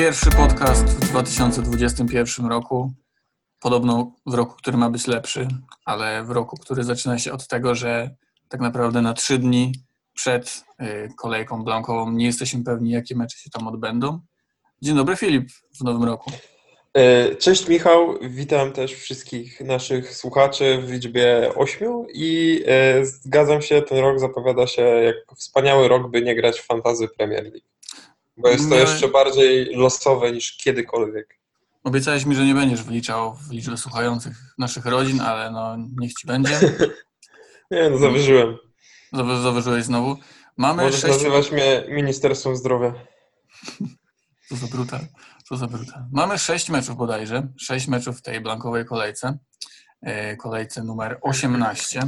Pierwszy podcast w 2021 roku. Podobno w roku, który ma być lepszy, ale w roku, który zaczyna się od tego, że tak naprawdę na trzy dni przed y, kolejką blankową nie jesteśmy pewni, jakie mecze się tam odbędą. Dzień dobry, Filip, w nowym roku. E, cześć Michał, witam też wszystkich naszych słuchaczy w liczbie ośmiu i e, zgadzam się, ten rok zapowiada się jak wspaniały rok, by nie grać w Fantazy Premier League. Bo jest to jeszcze bardziej losowe niż kiedykolwiek. Obiecałeś mi, że nie będziesz wliczał w liczbę słuchających naszych rodzin, ale no niech ci będzie. nie, no zawyżyłem. Zawyżyłeś znowu. Mamy Możesz sześć... nazywać mnie Ministerstwem Zdrowia. Co za brutal. Co za brutal. Mamy sześć meczów bodajże. Sześć meczów w tej blankowej kolejce. E, kolejce numer 18.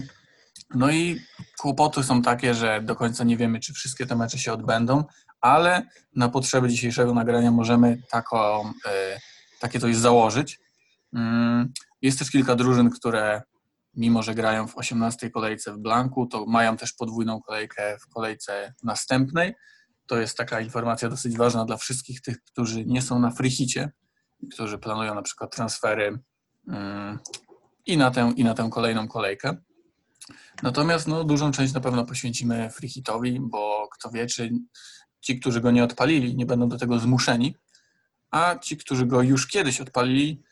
No i kłopoty są takie, że do końca nie wiemy, czy wszystkie te mecze się odbędą, ale na potrzeby dzisiejszego nagrania możemy taką, e, takie coś założyć. Mm, jest też kilka drużyn, które mimo, że grają w 18 kolejce w blanku, to mają też podwójną kolejkę w kolejce następnej. To jest taka informacja dosyć ważna dla wszystkich tych, którzy nie są na frichicie, którzy planują na przykład transfery mm, i na tę, i na tę kolejną kolejkę. Natomiast no, dużą część na pewno poświęcimy freehitowi, bo kto wie, czy ci, którzy go nie odpalili, nie będą do tego zmuszeni, a ci, którzy go już kiedyś odpalili,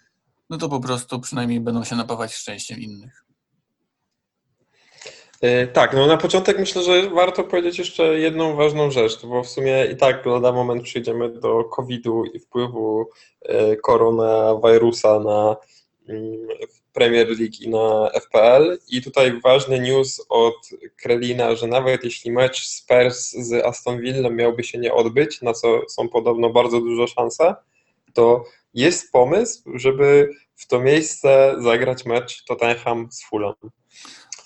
no to po prostu przynajmniej będą się napawać szczęściem innych. E, tak, no na początek myślę, że warto powiedzieć jeszcze jedną ważną rzecz, bo w sumie i tak lada moment przyjdziemy do COVID-u i wpływu e, koronawirusa na Premier League i na FPL. I tutaj ważny news od Krelina, że nawet jeśli mecz Spurs z Aston Villa miałby się nie odbyć, na co są podobno bardzo duże szanse, to jest pomysł, żeby w to miejsce zagrać mecz Tottenham z Fulham.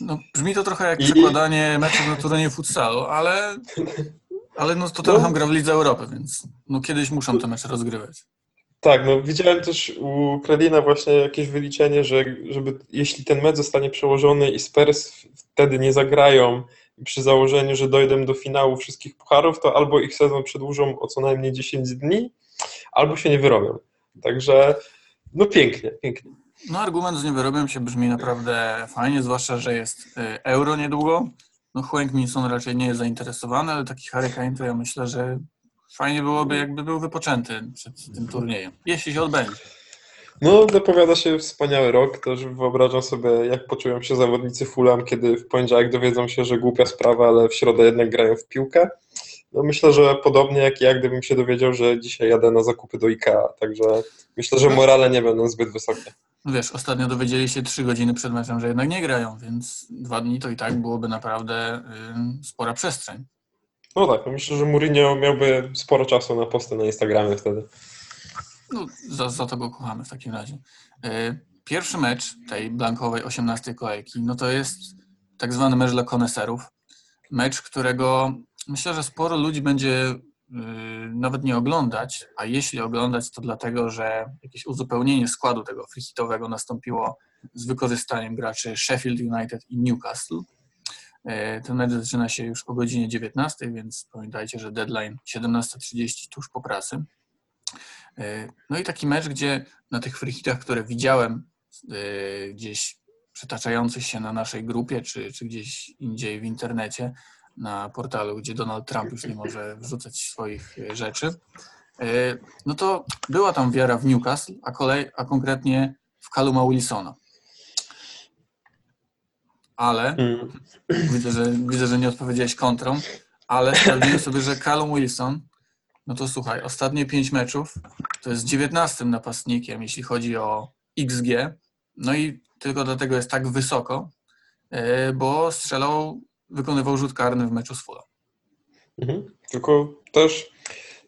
No, brzmi to trochę jak I... przekładanie meczów na turnieju futsalu, ale, ale no, Tottenham no. gra w Lidze Europy, więc no, kiedyś muszą te mecze rozgrywać. Tak, no widziałem też u Kredina właśnie jakieś wyliczenie, że żeby, jeśli ten mecz zostanie przełożony i Spurs wtedy nie zagrają przy założeniu, że dojdą do finału wszystkich pucharów, to albo ich sezon przedłużą o co najmniej 10 dni, albo się nie wyrobią. Także no pięknie, pięknie. No argument z niewyrobią się brzmi naprawdę fajnie, zwłaszcza, że jest y, euro niedługo. No Huang Minson raczej nie jest zainteresowany, ale taki Harry Kane to ja myślę, że fajnie byłoby jakby był wypoczęty przed tym turniejem, jeśli się odbędzie. No, dopowiada się wspaniały rok. Też wyobrażam sobie, jak poczują się zawodnicy Fulham, kiedy w poniedziałek dowiedzą się, że głupia sprawa, ale w środę jednak grają w piłkę. No myślę, że podobnie jak ja, gdybym się dowiedział, że dzisiaj jadę na zakupy do IKEA, także myślę, że morale nie będą zbyt wysokie. Wiesz, ostatnio dowiedzieli się trzy godziny przed meczem, że jednak nie grają, więc dwa dni to i tak byłoby naprawdę y, spora przestrzeń. No tak, no myślę, że Mourinho miałby sporo czasu na posty na Instagramie wtedy. No, za, za to go kochamy w takim razie. Y, pierwszy mecz tej blankowej 18 kolejki, no to jest tak zwany mecz dla koneserów. Mecz, którego myślę, że sporo ludzi będzie y, nawet nie oglądać, a jeśli oglądać, to dlatego, że jakieś uzupełnienie składu tego freehitowego nastąpiło z wykorzystaniem graczy Sheffield United i Newcastle. Y, ten mecz zaczyna się już o godzinie 19, więc pamiętajcie, że deadline 17.30 tuż po pracy. Y, no i taki mecz, gdzie na tych freehitach, które widziałem gdzieś przetaczających się na naszej grupie, czy, czy gdzieś indziej w internecie, na portalu, gdzie Donald Trump już nie może wrzucać swoich e, rzeczy, e, no to była tam wiara w Newcastle, a, kolej, a konkretnie w Kaluma Wilsona. Ale mm. widzę, że, widzę, że nie odpowiedziałeś kontrą, ale sprawdziłem sobie, że Callum Wilson, no to słuchaj, ostatnie pięć meczów to jest dziewiętnastym napastnikiem, jeśli chodzi o XG, no i tylko dlatego jest tak wysoko, e, bo strzelał wykonywał rzut karny w meczu z Fulham. Mhm. Tylko też,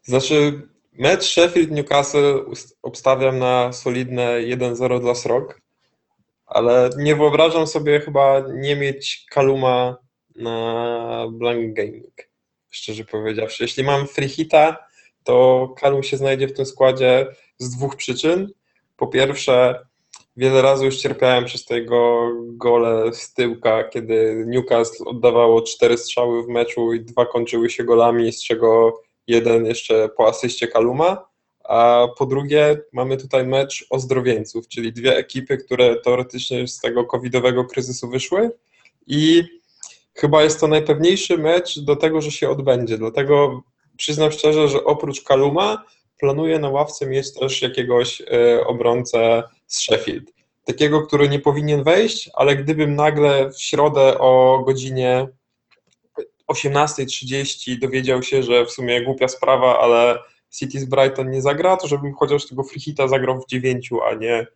znaczy mecz Sheffield-Newcastle obstawiam na solidne 1-0 dla Srok, ale nie wyobrażam sobie chyba nie mieć Kaluma na blank gaming, szczerze powiedziawszy. Jeśli mam free hita, to Kalum się znajdzie w tym składzie z dwóch przyczyn. Po pierwsze, Wiele razy już cierpiałem przez tego gole z tyłka, kiedy Newcastle oddawało cztery strzały w meczu i dwa kończyły się golami, z czego jeden jeszcze po asyście Kaluma, a po drugie mamy tutaj mecz ozdrowieńców, czyli dwie ekipy, które teoretycznie z tego covidowego kryzysu wyszły i chyba jest to najpewniejszy mecz do tego, że się odbędzie, dlatego przyznam szczerze, że oprócz Kaluma planuję na ławce mieć też jakiegoś e, obrońcę z Sheffield. Takiego, który nie powinien wejść, ale gdybym nagle w środę o godzinie 18.30 dowiedział się, że w sumie głupia sprawa, ale City z Brighton nie zagra, to żebym chociaż tego free hita zagrał w dziewięciu, a nie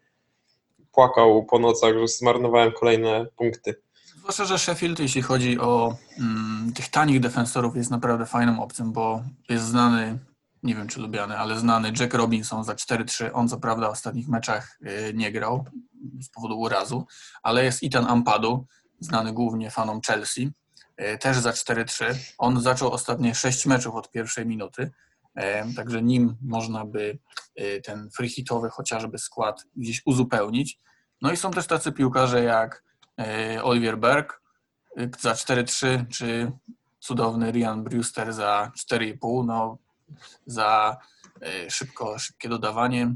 płakał po nocach, że zmarnowałem kolejne punkty. Zwłaszcza, że Sheffield, jeśli chodzi o mm, tych tanich defensorów, jest naprawdę fajną opcją, bo jest znany, nie wiem czy lubiany, ale znany Jack Robinson za 4-3. On co prawda w ostatnich meczach y, nie grał z powodu urazu, ale jest Ethan Ampadu, znany głównie fanom Chelsea, y, też za 4-3. On zaczął ostatnie 6 meczów od pierwszej minuty, także nim można by y, ten free hitowy chociażby skład gdzieś uzupełnić. No i są też tacy piłkarze jak y, Olivier Berg y, za 4-3, czy cudowny Ryan Brewster za 4,5, no za szybko, szybkie dodawanie.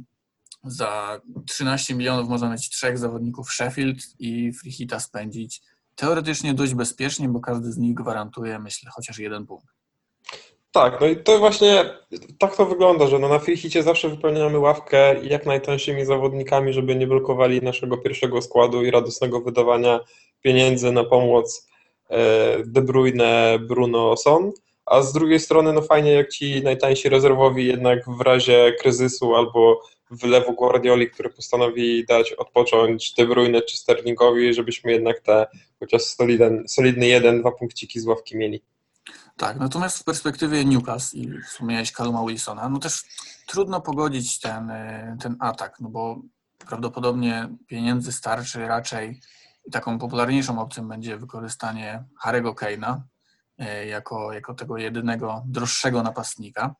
Za 13 milionów można mieć trzech zawodników Sheffield i free hita spędzić teoretycznie dość bezpiecznie, bo każdy z nich gwarantuje, myślę, chociaż jeden punkt. Tak, no i to właśnie tak to wygląda, że no na Freehicie zawsze wypełniamy ławkę jak najtańszymi zawodnikami, żeby nie blokowali naszego pierwszego składu i radosnego wydawania pieniędzy na pomoc e, De Bruyne, Bruno, Son, a z drugiej strony no fajnie jak ci najtańsi rezerwowi jednak w razie kryzysu albo wylewu Guardioli, który postanowi dać odpocząć De Bruyne czy Sterlingowi, żebyśmy jednak te chociaż solidny jeden, dwa punkciki z ławki mieli. Tak, natomiast w perspektywie Newcastle i wspomniałeś Caluma Wilsona, no też trudno pogodzić ten, y, ten atak, no bo prawdopodobnie pieniędzy starczy raczej i taką popularniejszą opcją będzie wykorzystanie Harry'ego Kane'a y, jako, jako tego jedynego droższego napastnika.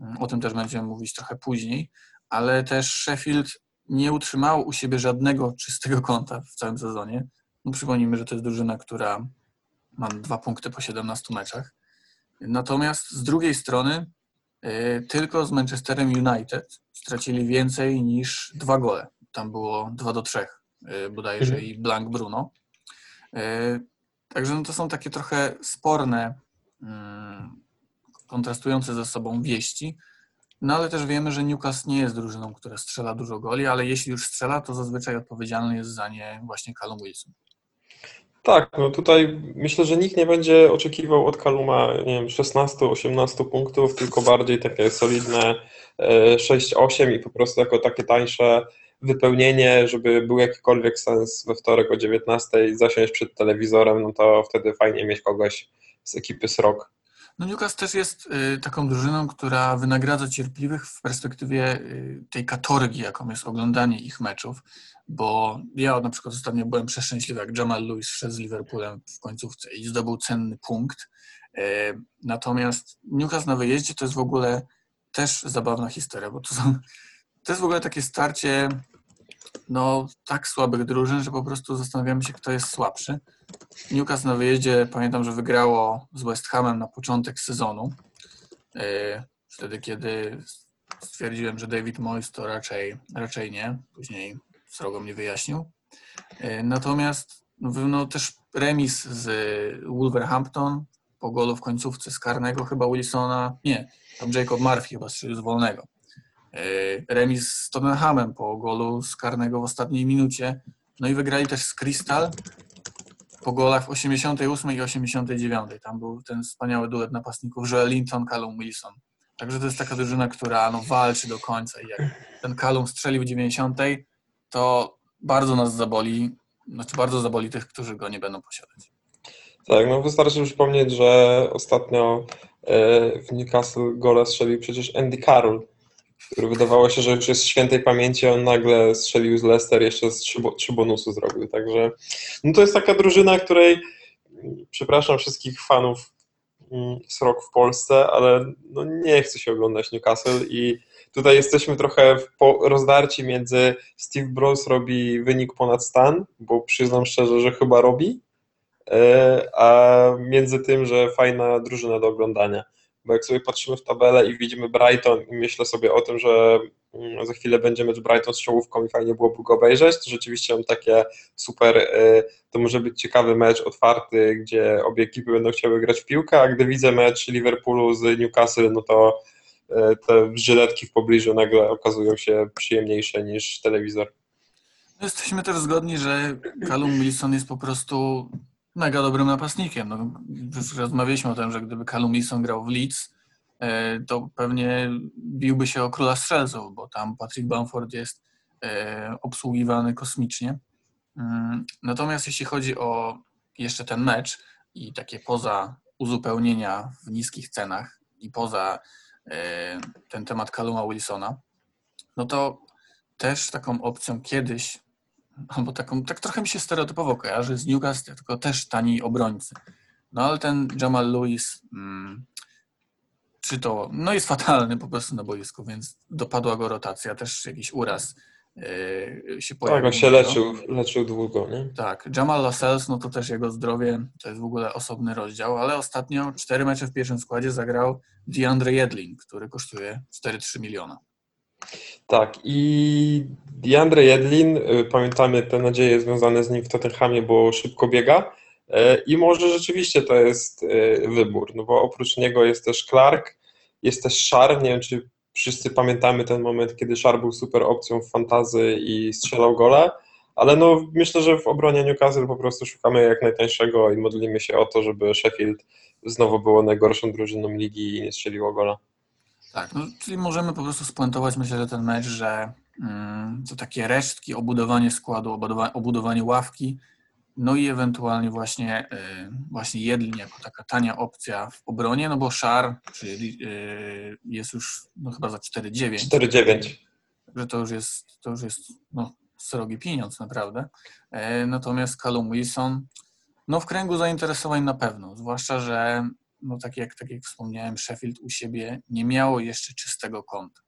Mm, O tym też będziemy mówić trochę później, ale też Sheffield nie utrzymało u siebie żadnego czystego konta w całym sezonie. No przypomnijmy, że to jest drużyna, która ma dwa punkty po 17 meczach. Natomiast z drugiej strony y, tylko z Manchesterem United stracili więcej niż dwa gole. Tam było 2 do 3 y, bodajże Mhm. i Blank Bruno. Y, Także no to są takie trochę sporne, mm, kontrastujące ze sobą wieści. No ale też wiemy, że Newcastle nie jest drużyną, która strzela dużo goli, ale jeśli już strzela, to zazwyczaj odpowiedzialny jest za nie właśnie Callum Wilson. Tak, no tutaj myślę, że nikt nie będzie oczekiwał od Kaluma, nie wiem, 16-18 punktów, tylko bardziej takie solidne e, 6-8 i po prostu jako takie tańsze wypełnienie, żeby był jakikolwiek sens we wtorek o 19 zasiąść przed telewizorem, no to wtedy fajnie mieć kogoś z ekipy Srok. No Newcastle też jest y, taką drużyną, która wynagradza cierpliwych w perspektywie y, tej katorgi, jaką jest oglądanie ich meczów, bo ja na przykład ostatnio byłem przeszczęśliwy, jak Jamal Lewis wszedł z Liverpoolem w końcówce i zdobył cenny punkt. Y, Natomiast Newcastle na wyjeździe to jest w ogóle też zabawna historia, bo to, są, to jest w ogóle takie starcie no, tak słabych drużyn, że po prostu zastanawiamy się, kto jest słabszy. Newcastle na wyjeździe pamiętam, że wygrało z West Hamem na początek sezonu. Yy, Wtedy, kiedy stwierdziłem, że David Moyes to raczej, raczej nie. Później srogo mnie wyjaśnił. Yy, Natomiast no, no, też remis z Wolverhampton po golu w końcówce z karnego chyba Wilsona. Nie, tam Jacob Murphy chyba strzelił z wolnego. Yy, Remis z Tottenhamem po golu z karnego w ostatniej minucie. No i wygrali też z Crystal po golach w 88 i 89. Tam był ten wspaniały duet napastników Joel Linton, Callum Wilson. Także to jest taka drużyna, która no, walczy do końca i jak ten Callum strzelił w 90, to bardzo nas zaboli, znaczy bardzo zaboli tych, którzy go nie będą posiadać. Tak, no wystarczy przypomnieć, że ostatnio e, w Newcastle gola strzelił przecież Andy Carroll, który wydawało się, że już jest świętej pamięci, on nagle strzelił z Leicester, jeszcze z trzy, trzy zrobił, także no to jest taka drużyna, której przepraszam wszystkich fanów mm, Srok w Polsce, ale no nie chce się oglądać Newcastle i tutaj jesteśmy trochę w rozdarci między Steve Bruce robi wynik ponad stan, bo przyznam szczerze, że chyba robi, E, a między tym, że fajna drużyna do oglądania. bo jak sobie patrzymy w tabelę i widzimy Brighton i myślę sobie o tym, że mm, za chwilę będzie mecz Brighton z czołówką i fajnie byłoby go obejrzeć, to rzeczywiście mam takie super, y, to może być ciekawy mecz otwarty, gdzie obie ekipy będą chciały grać w piłkę, a gdy widzę mecz Liverpoolu z Newcastle, no to te żyletki w pobliżu nagle okazują się przyjemniejsze niż telewizor. No Jesteśmy też zgodni, że Callum Wilson jest po prostu mega dobrym napastnikiem. No, rozmawialiśmy o tym, że gdyby Callum Wilson grał w Leeds, e, to pewnie biłby się o króla strzelców, bo tam Patrick Bamford jest e, obsługiwany kosmicznie. Mm, Natomiast jeśli chodzi o jeszcze ten mecz i takie poza uzupełnienia w niskich cenach i poza e, ten temat Calluma Wilsona, no to też taką opcją kiedyś albo taką, tak trochę mi się stereotypowo kojarzy z Newcastle, tylko też tani obrońcy. No ale ten Jamal Lewis, mm, czy to, no jest fatalny po prostu na boisku, więc dopadła go rotacja, też jakiś uraz się pojawił. Tak, on się leczył, leczył długo, nie? Tak, Jamal Lascelles, no to też jego zdrowie, to jest w ogóle osobny rozdział, ale ostatnio cztery mecze w pierwszym składzie zagrał DeAndre Jedlin, który kosztuje 4-3 miliona. Tak, i DeAndre Jedlin, y, pamiętamy te nadzieje związane z nim w Tottenhamie, bo szybko biega y, i może rzeczywiście to jest y, wybór, no bo oprócz niego jest też Clark, jest też Szar, nie wiem czy wszyscy pamiętamy ten moment, kiedy Szar był super opcją w fantazy i strzelał gole, ale no myślę, że w obronie Newcastle po prostu szukamy jak najtańszego i modlimy się o to, żeby Sheffield znowu było najgorszą drużyną ligi i nie strzeliło gola. Tak, no, czyli możemy po prostu spuentować, myślę, że ten mecz, że mm, to takie resztki, obudowanie składu, obudowanie, obudowanie ławki, no i ewentualnie właśnie, y, właśnie Jedlin jako taka tania opcja w obronie, no bo Szar czyli, y, jest już no, chyba za 4,9. 4-9. że to już jest, to już jest no, srogi pieniądz naprawdę. E, Natomiast Callum Wilson, no w kręgu zainteresowań na pewno, zwłaszcza, że no tak jak, tak jak wspomniałem, Sheffield u siebie nie miało jeszcze czystego konta.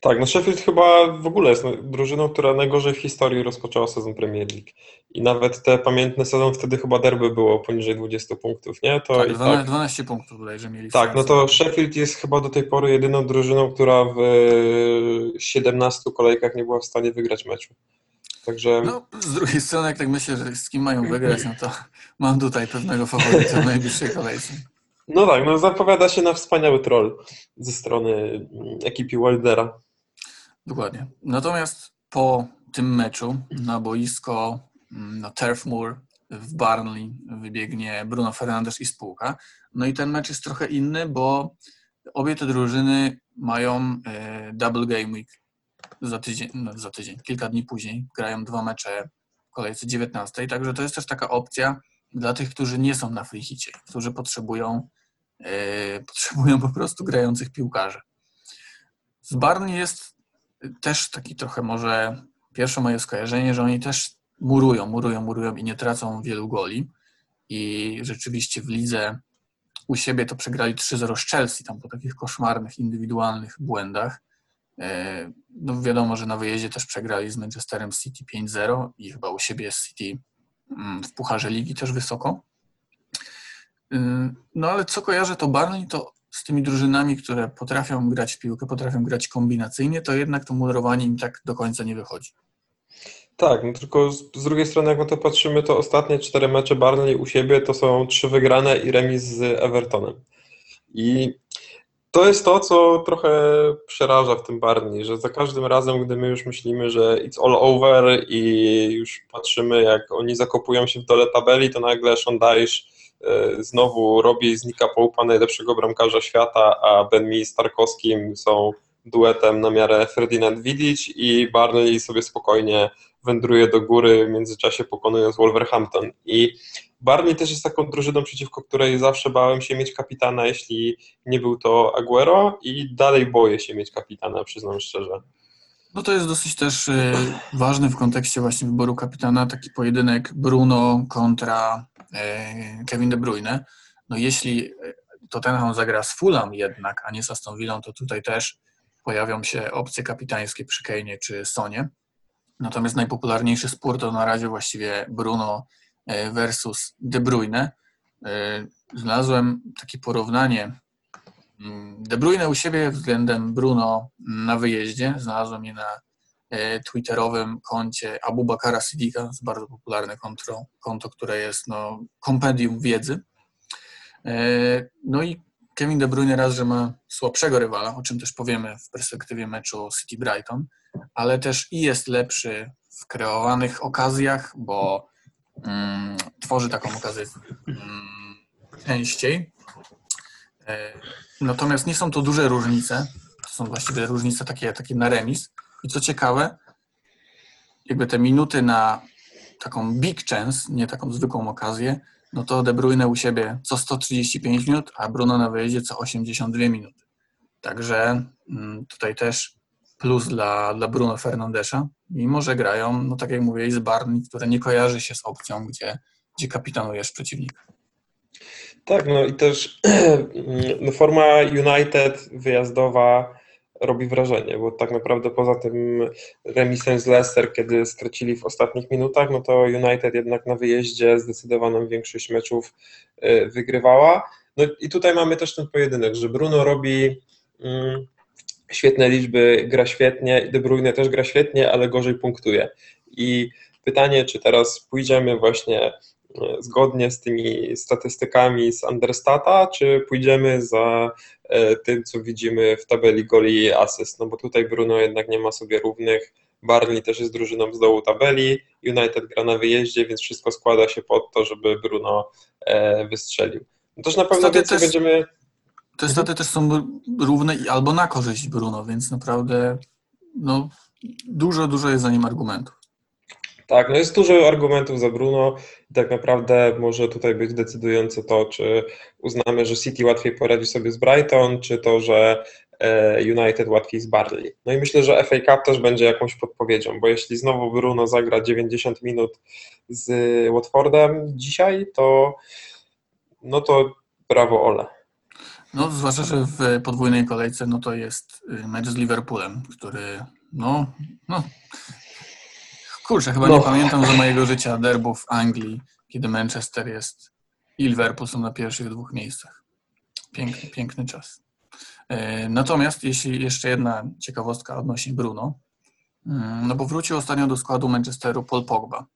Tak, no Sheffield chyba w ogóle jest drużyną, która najgorzej w historii rozpoczęła sezon Premier League. I nawet te pamiętne sezon wtedy chyba derby było poniżej 20 punktów, nie? To Tak, i 12, tak, 12 punktów bodajże mieli. tak, no to Sheffield jest chyba do tej pory jedyną drużyną, która w 17 kolejkach nie była w stanie wygrać meczu. Także No, z drugiej strony, jak tak myślę, że z kim mają wygrać, no to mam tutaj pewnego faworyta w najbliższej kolejce. No tak, no zapowiada się na wspaniały troll ze strony ekipy Wildera. Dokładnie. Natomiast po tym meczu na boisko, mm, na Turf Moor w Barnley wybiegnie Bruno Fernandes i spółka. No i ten mecz jest trochę inny, bo obie te drużyny mają e, double game week za tydzień, no za tydzień, kilka dni później. Grają dwa mecze w kolejce 19, także to jest też taka opcja dla tych, którzy nie są na free którzy potrzebują, potrzebują po prostu grających piłkarzy. Z Barney jest też taki trochę może pierwsze moje skojarzenie, że oni też murują, murują, murują i nie tracą wielu goli. I rzeczywiście w lidze u siebie to przegrali 3-0 z Chelsea, tam po takich koszmarnych, indywidualnych błędach. E, No wiadomo, że na wyjeździe też przegrali z Manchesterem City 5-0 i chyba u siebie City mm, w Pucharze Ligi też wysoko. Y, No ale co kojarzę, to Barney to z tymi drużynami, które potrafią grać w piłkę, potrafią grać kombinacyjnie, to jednak to murowanie im tak do końca nie wychodzi. Tak, no tylko z, z drugiej strony, jak na to patrzymy, to ostatnie cztery mecze Barnley u siebie to są trzy wygrane i remis z Evertonem. I to jest to, co trochę przeraża w tym Barney, że za każdym razem, gdy my już myślimy, że it's all over i już patrzymy, jak oni zakopują się w dole tabeli, to nagle Sean Dyche znowu robi z Nika Połpa najlepszego bramkarza świata, a Ben Mee z Tarkowskim są duetem na miarę Ferdinand Vidic i Barnley sobie spokojnie wędruje do góry, w międzyczasie pokonując Wolverhampton. I Barney też jest taką drużyną, przeciwko której zawsze bałem się mieć kapitana, jeśli nie był to Aguero i dalej boję się mieć kapitana, przyznam szczerze. No to jest dosyć też y, ważny w kontekście właśnie wyboru kapitana taki pojedynek Bruno kontra Kevin De Bruyne. No jeśli y, Tottenham zagra z Fulham jednak, a nie z Aston Villą, to tutaj też pojawią się opcje kapitańskie przy Kane'ie czy Sonie. Natomiast najpopularniejszy spór to na razie właściwie Bruno y, versus De Bruyne. Znalazłem takie porównanie Mm, De Bruyne u siebie względem Bruno na wyjeździe. Znalazłem je na e, twitterowym koncie Abubakara Siddiqa, to jest bardzo popularne konto, konto które jest no, kompendium wiedzy. E, No i Kevin De Bruyne raz, że ma słabszego rywala, o czym też powiemy w perspektywie meczu City Brighton, ale też i jest lepszy w kreowanych okazjach, bo mm, tworzy taką okazję mm, częściej. E, Natomiast nie są to duże różnice. To są właściwie różnice takie, takie na remis. I co ciekawe, jakby te minuty na taką big chance, nie taką zwykłą okazję, no to De Bruyne u siebie co 135 minut, a Bruno na wyjeździe co 82 minuty. Także mm, tutaj też plus dla, dla Bruno Fernandesza, mimo że grają, no tak jak mówię, z Barney, które nie kojarzy się z opcją, gdzie, gdzie kapitanujesz przeciwnika. Tak, no i też no forma United wyjazdowa robi wrażenie, bo tak naprawdę poza tym remisem z Leicester, kiedy stracili w ostatnich minutach, no to United jednak na wyjeździe zdecydowaną większość meczów y, wygrywała. No i tutaj mamy też ten pojedynek, że Bruno robi mm, świetne liczby, gra świetnie De Bruyne też gra świetnie, ale gorzej punktuje. I pytanie, czy teraz pójdziemy właśnie zgodnie z tymi statystykami z Understata, czy pójdziemy za e, tym, co widzimy w tabeli goli i asyst, no bo tutaj Bruno jednak nie ma sobie równych, Barney też jest drużyną z dołu tabeli, United gra na wyjeździe, więc wszystko składa się pod to, żeby Bruno e, wystrzelił. No też na pewno więcej też- będziemy... Te staty też są równe albo na korzyść Bruno, więc naprawdę no, dużo, dużo jest za nim argumentów. Tak, no jest dużo argumentów za Bruno i tak naprawdę może tutaj być decydujące to, czy uznamy, że City łatwiej poradzi sobie z Brighton, czy to, że e, United łatwiej z Barley. No i myślę, że FA Cup też będzie jakąś podpowiedzią, bo jeśli znowu Bruno zagra 90 minut z Watfordem dzisiaj, to no to brawo Ole. No, zwłaszcza, że w podwójnej kolejce no to jest y, mecz z Liverpoolem, który no, no kurczę, chyba No. nie pamiętam za mojego życia derbów w Anglii, kiedy Manchester jest i Liverpool są na pierwszych dwóch miejscach. Piękny, piękny czas. E, Natomiast jeśli jeszcze jedna ciekawostka odnośnie Bruno, mm, no bo wrócił ostatnio do składu Manchesteru Paul Pogba.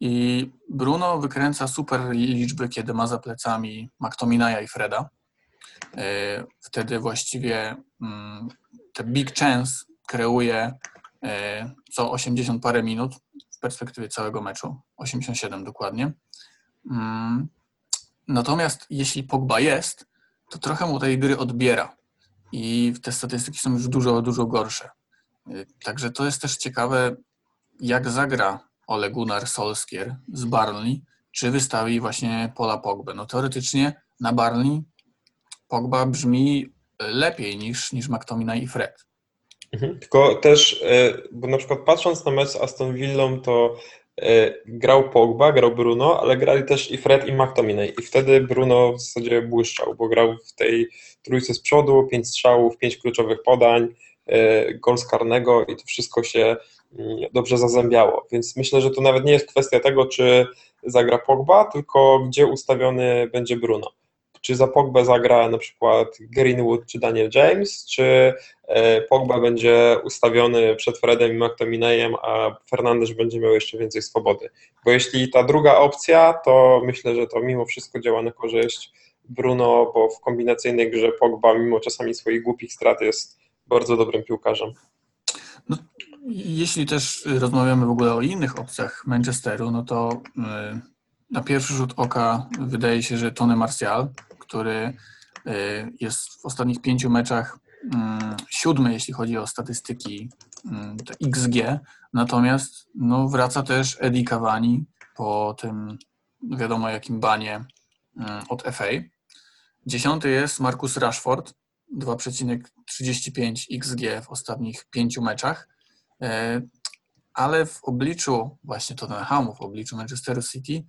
I Bruno wykręca super liczby, kiedy ma za plecami McTominaya i Freda. E, Wtedy właściwie mm, te big chance kreuje co 80 parę minut w perspektywie całego meczu, 87 dokładnie. Mm, Natomiast jeśli Pogba jest, to trochę mu tej gry odbiera i te statystyki są już dużo, dużo gorsze. Y, Także to jest też ciekawe, jak zagra Ole Gunnar Solskjaer z Barney, czy wystawi właśnie Pola Pogbę. No teoretycznie na Barney Pogba brzmi lepiej niż, niż McTominay i Fred. Mhm. Tylko też, e, bo na przykład patrząc na mecz z Aston Villą, to e, grał Pogba, grał Bruno, ale grali też i Fred i McTominay i wtedy Bruno w zasadzie błyszczał, bo grał w tej trójce z przodu, pięć strzałów, pięć kluczowych podań, e, gol z karnego i to wszystko się mm, dobrze zazębiało, więc myślę, że to nawet nie jest kwestia tego, czy zagra Pogba, tylko gdzie ustawiony będzie Bruno. Czy za Pogbę zagra na przykład Greenwood czy Daniel James, czy e, Pogba będzie ustawiony przed Fredem i McTominayem, a Fernandes będzie miał jeszcze więcej swobody. Bo jeśli ta druga opcja, to myślę, że to mimo wszystko działa na korzyść Bruno, bo w kombinacyjnej grze Pogba mimo czasami swoich głupich strat jest bardzo dobrym piłkarzem. Jeśli też rozmawiamy w ogóle o innych opcjach Manchesteru, no to y, na pierwszy rzut oka wydaje się, że Tony Martial, który y, jest w ostatnich pięciu meczach mm, siódmy, jeśli chodzi o statystyki mm, te XG, natomiast no, wraca też Eddie Cavani po tym wiadomo jakim banie od FA. Dziesiąty jest Marcus Rashford, 2,35 XG w ostatnich pięciu meczach. Ale w obliczu właśnie Tottenhamu, w obliczu Manchesteru City,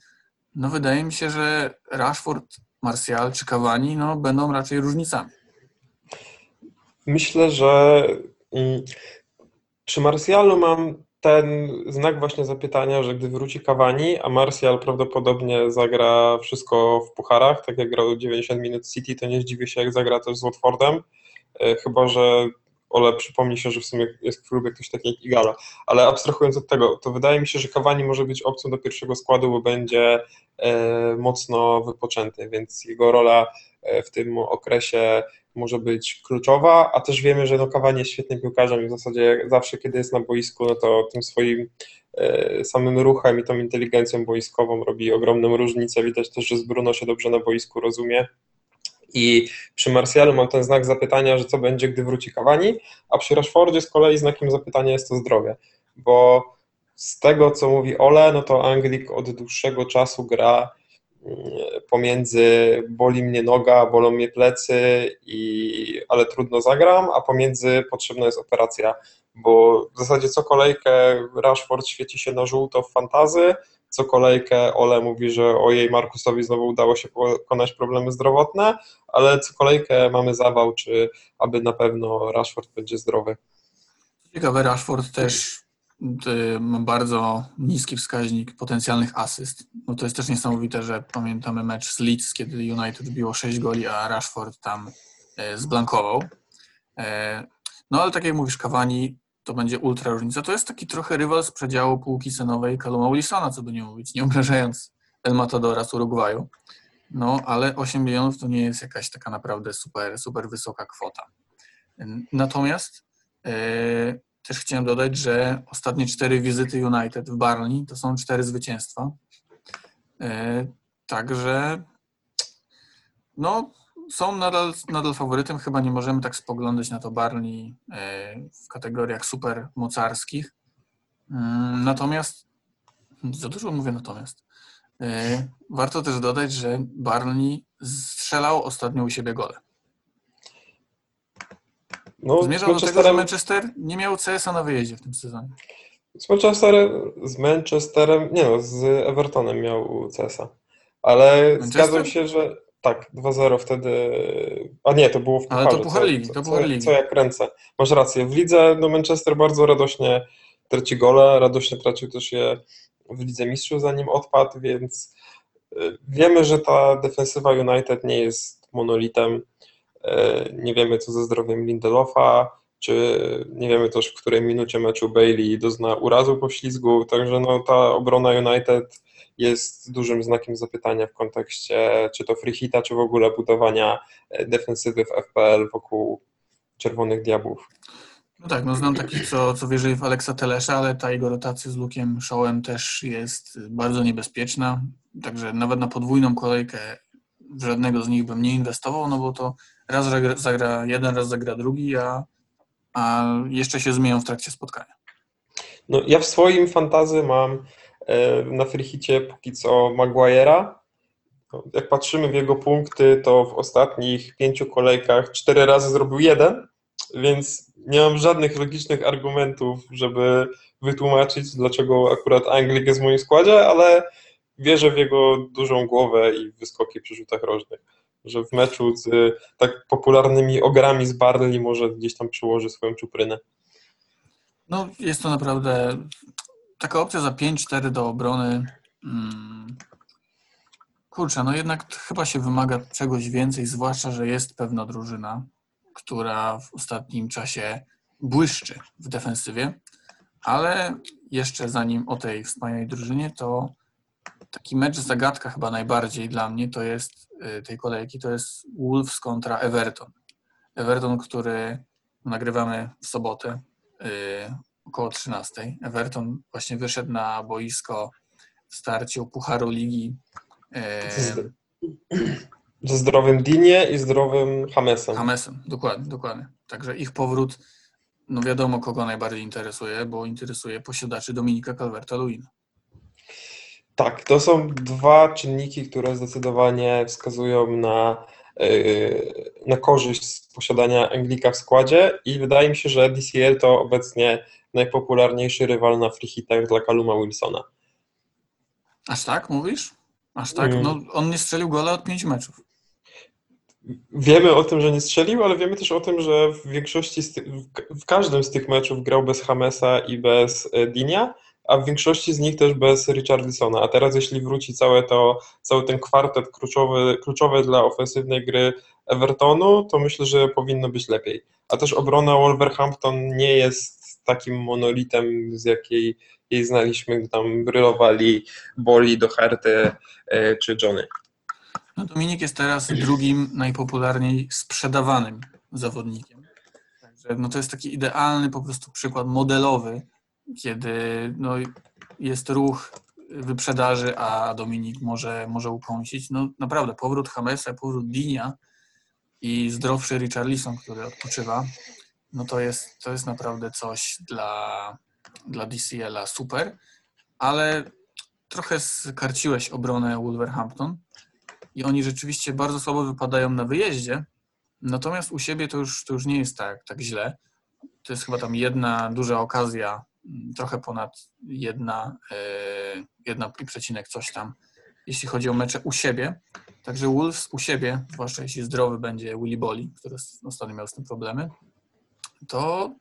no wydaje mi się, że Rashford, Martial czy Cavani no, będą raczej różnicami. Myślę, że mm, przy Martialu mam ten znak właśnie zapytania, że gdy wróci Cavani, a Martial prawdopodobnie zagra wszystko w pucharach, tak jak grał 90 minut City, to nie zdziwię się, jak zagra też z Watfordem, e, chyba że Ole przypomni się, że w sumie jest w klubie ktoś taki jak Igala. Ale abstrahując od tego, to wydaje mi się, że Cavani może być opcją do pierwszego składu, bo będzie e, mocno wypoczęty, więc jego rola e, w tym okresie może być kluczowa, a też wiemy, że no Cavani jest świetnym piłkarzem i w zasadzie zawsze, kiedy jest na boisku, no to tym swoim e, samym ruchem i tą inteligencją boiskową robi ogromną różnicę. Widać też, że z Bruno się dobrze na boisku rozumie. I przy Martialu mam ten znak zapytania, że co będzie, gdy wróci Cavani, a przy Rashfordzie z kolei znakiem zapytania jest to zdrowie, bo z tego, co mówi Ole, no to Anglik od dłuższego czasu gra mm, pomiędzy boli mnie noga, bolą mnie plecy, i, ale trudno zagram, a pomiędzy potrzebna jest operacja, bo w zasadzie co kolejkę Rashford świeci się na żółto w fantazy, co kolejkę Ole mówi, że ojej, Markusowi znowu udało się pokonać problemy zdrowotne, ale co kolejkę mamy zawał, czy aby na pewno Rashford będzie zdrowy. Ciekawe, Rashford też y, ma bardzo niski wskaźnik potencjalnych asyst. No to jest też niesamowite, że pamiętamy mecz z Leeds, kiedy United biło 6 goli, a Rashford tam e, zblankował. E, No ale tak jak mówisz, Cavani to będzie ultra różnica. To jest taki trochę rywal z przedziału półki cenowej Caluma Wilsona, co by nie mówić, nie obrażając El Matadora z Urugwaju. No, ale 8 milionów to nie jest jakaś taka naprawdę super, super wysoka kwota. Natomiast e, też chciałem dodać, że ostatnie cztery wizyty United w Barney to są cztery zwycięstwa. E, Także no, są nadal, nadal faworytem. Chyba nie możemy tak spoglądać na to Barney e, w kategoriach super mocarskich. Mm, Natomiast, za dużo mówię natomiast, e, warto też dodać, że Barney strzelał ostatnio u siebie gole. No, Zmierzał do tego, że Manchester nie miał CS-a na wyjeździe w tym sezonie. Z Manchesterem, z Manchesterem, nie no, z Evertonem miał CS-a. Ale Manchester? zgadzam się, że tak, 2-0 wtedy, a nie, to było w Ale pucharze. to Puchar co- Ligi, to co, Puchar co, Ligi. co ja kręcę. Masz rację. W lidze no Manchester bardzo radośnie traci gole, radośnie tracił też je w Lidze Mistrzów zanim odpadł, więc y, wiemy, że ta defensywa United nie jest monolitem. Y, Nie wiemy, co ze zdrowiem Lindelofa, czy nie wiemy też, w której minucie meczu Bailey dozna urazu po ślizgu, także no, ta obrona United jest dużym znakiem zapytania w kontekście czy to free hita, czy w ogóle budowania e, defensywy w FPL wokół Czerwonych Diabłów. No tak, no znam takich, co, co wierzyli w Aleksa Telesza, ale ta jego rotacja z Lukiem Shawem też jest bardzo niebezpieczna. Także nawet na podwójną kolejkę w żadnego z nich bym nie inwestował, no bo to raz zagra, zagra jeden, raz zagra drugi, a, a jeszcze się zmienią w trakcie spotkania. No, ja w swoim fantazy mam na freehicie póki co Maguire'a. No, Jak patrzymy w jego punkty, to w ostatnich pięciu kolejkach cztery razy zrobił jeden, więc nie mam żadnych logicznych argumentów, żeby wytłumaczyć, dlaczego akurat Anglik jest w moim składzie, ale wierzę w jego dużą głowę i wyskoki przy rzutach rożnych, że w meczu z e, tak popularnymi ogrami z Barley może gdzieś tam przyłoży swoją czuprynę. No jest to naprawdę taka opcja za 5-4 do obrony. Mm, kurczę, no jednak chyba się wymaga czegoś więcej, zwłaszcza, że jest pewna drużyna, która w ostatnim czasie błyszczy w defensywie, ale jeszcze zanim o tej wspaniałej drużynie, to taki mecz zagadka chyba najbardziej dla mnie to jest y, tej kolejki, to jest Wolves kontra Everton. Everton, który nagrywamy w sobotę y, około 13. Everton właśnie wyszedł na boisko w starciu Pucharu Ligi y, Ze zdrowym Dinie i zdrowym Hamesem. Hamesem, dokładnie, dokładnie. Także ich powrót, no wiadomo kogo najbardziej interesuje, bo interesuje posiadaczy Dominika Calverta-Lewina. Tak, to są dwa czynniki, które zdecydowanie wskazują na, yy, na korzyść z posiadania Anglika w składzie i wydaje mi się, że DCL to obecnie najpopularniejszy rywal na free hitach dla Caluma Wilsona. Aż tak mówisz? Aż tak? Mm. No on nie strzelił gola od pięciu meczów. wiemy o tym, że nie strzelił, ale wiemy też o tym, że w większości, w każdym z tych meczów grał bez Hamesa i bez e, Dinia, a w większości z nich też bez Richarlisona. A teraz jeśli wróci całe to, cały ten kwartet kluczowy, kluczowy dla ofensywnej gry Evertonu, to myślę, że powinno być lepiej. A też obrona Wolverhampton nie jest takim monolitem, z jakiej jej znaliśmy, gdy tam brylowali Boli, Doherty e, czy Johnny. No Dominik jest teraz drugim najpopularniej sprzedawanym zawodnikiem. Także no to jest taki idealny po prostu przykład modelowy, kiedy no jest ruch wyprzedaży, a Dominik może, może ukąsić. No naprawdę, powrót Hamesa, powrót Dinia i zdrowszy Richarlison, który odpoczywa, no to jest, to jest naprawdę coś dla, dla DCL-a super, ale trochę skarciłeś obronę Wolverhampton i oni rzeczywiście bardzo słabo wypadają na wyjeździe, natomiast u siebie to już, to już nie jest tak, tak źle. To jest chyba tam jedna duża okazja, trochę ponad jedna, yy, jedna i przecinek coś tam, jeśli chodzi o mecze u siebie. Także Wolves u siebie, zwłaszcza jeśli zdrowy będzie Willy Boli, który ostatnio miał z tym problemy, to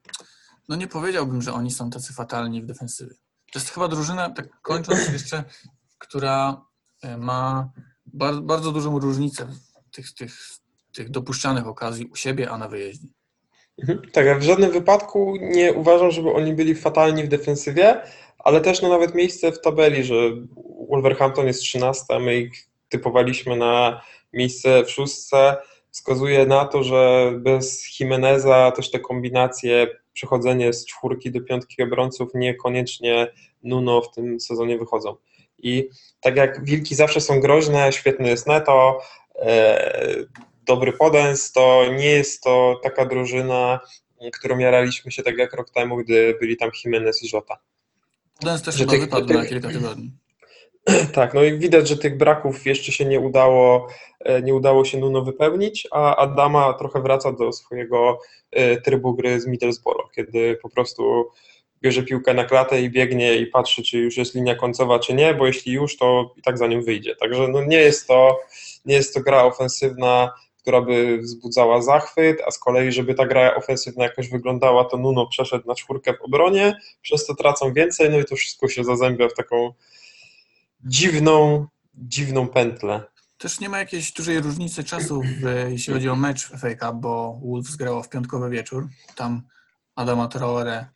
no nie powiedziałbym, że oni są tacy fatalni w defensywie. To jest chyba drużyna, tak kończąc jeszcze, która e, ma bardzo, bardzo dużą różnicę tych, tych, tych dopuszczanych okazji u siebie, a na wyjeździe. Mhm. Tak, ja w żadnym wypadku nie uważam, żeby oni byli fatalni w defensywie, ale też no nawet miejsce w tabeli, że Wolverhampton jest 13, a my ich typowaliśmy na miejsce w szóstce, wskazuje na to, że bez Jimeneza też te kombinacje, przechodzenie z czwórki do piątki obrońców niekoniecznie Nuno w tym sezonie wychodzą. I tak jak Wilki zawsze są groźne, świetny jest Neto, e, dobry Podens, to nie jest to taka drużyna, którą jaraliśmy się tak jak rok temu, gdy byli tam Jimenez i Żota. Podens też chyba tych, wypadł tych, na kilka tygodni. Tak, no i widać, że tych braków jeszcze się nie udało, e, nie udało się Nuno wypełnić, a Adama trochę wraca do swojego e, trybu gry z Middlesbrough, kiedy po prostu bierze piłkę na klatę i biegnie i patrzy, czy już jest linia końcowa, czy nie, bo jeśli już, to i tak za nim wyjdzie. Także no nie jest to, nie jest to gra ofensywna, która by wzbudzała zachwyt, a z kolei, żeby ta gra ofensywna jakoś wyglądała, to Nuno przeszedł na czwórkę w obronie, przez to tracą więcej, no i to wszystko się zazębia w taką dziwną, dziwną pętlę. Też nie ma jakiejś dużej różnicy czasu, jeśli chodzi o mecz w FA Cup, bo Wolves grało w piątkowy wieczór. Tam Adama Traore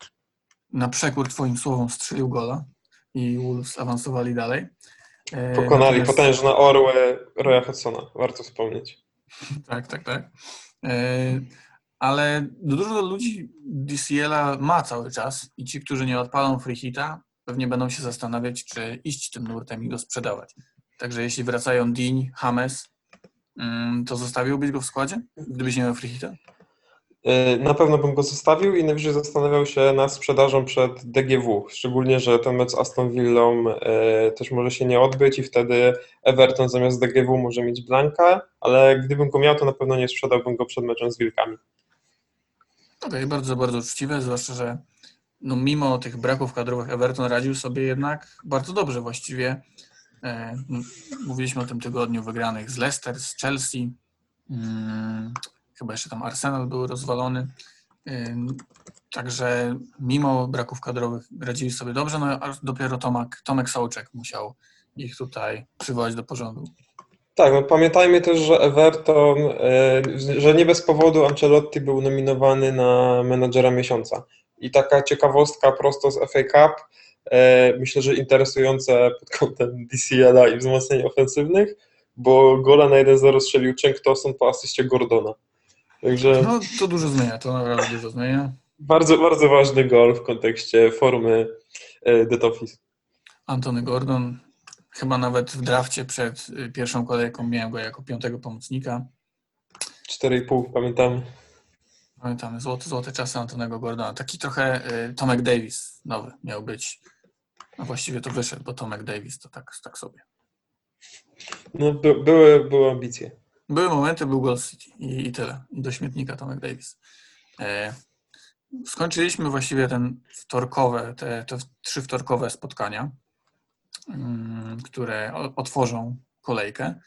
na przekór twoim słowom strzelił gola i Wolves awansowali dalej. E, Pokonali Natomiast... potężne orły Roya Hudsona, warto wspomnieć. tak, tak, tak. E, ale dużo ludzi DCL-a ma cały czas i ci, którzy nie odpalą free hita, pewnie będą się zastanawiać, czy iść tym nurtem i go sprzedawać. Także jeśli wracają Dean, Hames, mm, to zostawiłbyś go w składzie, gdybyś nie miał free hita? E, na pewno bym go zostawił i najwyżej zastanawiał się nad sprzedażą przed DGW, szczególnie, że ten mecz z Aston Villą e, też może się nie odbyć i wtedy Everton zamiast DGW może mieć Blanka, ale gdybym go miał, to na pewno nie sprzedałbym go przed meczem z Wilkami. Okej, okay, bardzo, bardzo uczciwe, zwłaszcza, że no mimo tych braków kadrowych Everton radził sobie jednak bardzo dobrze właściwie. E, mówiliśmy o tym tygodniu wygranych z Leicester, z Chelsea, hmm, chyba jeszcze tam Arsenal był rozwalony. E, także mimo braków kadrowych radzili sobie dobrze, no a dopiero Tomek, Tomek Sołczek musiał ich tutaj przywołać do porządku. Tak, no pamiętajmy też, że Everton, e, że nie bez powodu Ancelotti był nominowany na menadżera miesiąca. I taka ciekawostka prosto z FA Cup, e, myślę, że interesujące pod kątem DCL-a i wzmocnień ofensywnych, bo gola na 1-0 strzelił Tosun po asyście Gordona. Także... No to dużo zmienia, to naprawdę dużo zmienia. Bardzo, bardzo ważny gol w kontekście formy e, The Office. Antony Gordon, chyba nawet w drafcie przed y, pierwszą kolejką miałem go jako piątego pomocnika. 4,5 pamiętam. Pamiętamy, złote, złote czasy Antonego Gordona. Taki trochę y, Tomek Davis nowy miał być. No właściwie to wyszedł, bo Tomek Davis to tak, tak sobie. No by, były, były ambicje. Były momenty, był Gold City i, i tyle. I do śmietnika Tomek Davis. E, skończyliśmy właściwie ten wtorkowe, te, te trzy wtorkowe spotkania, mm, które otworzą kolejkę.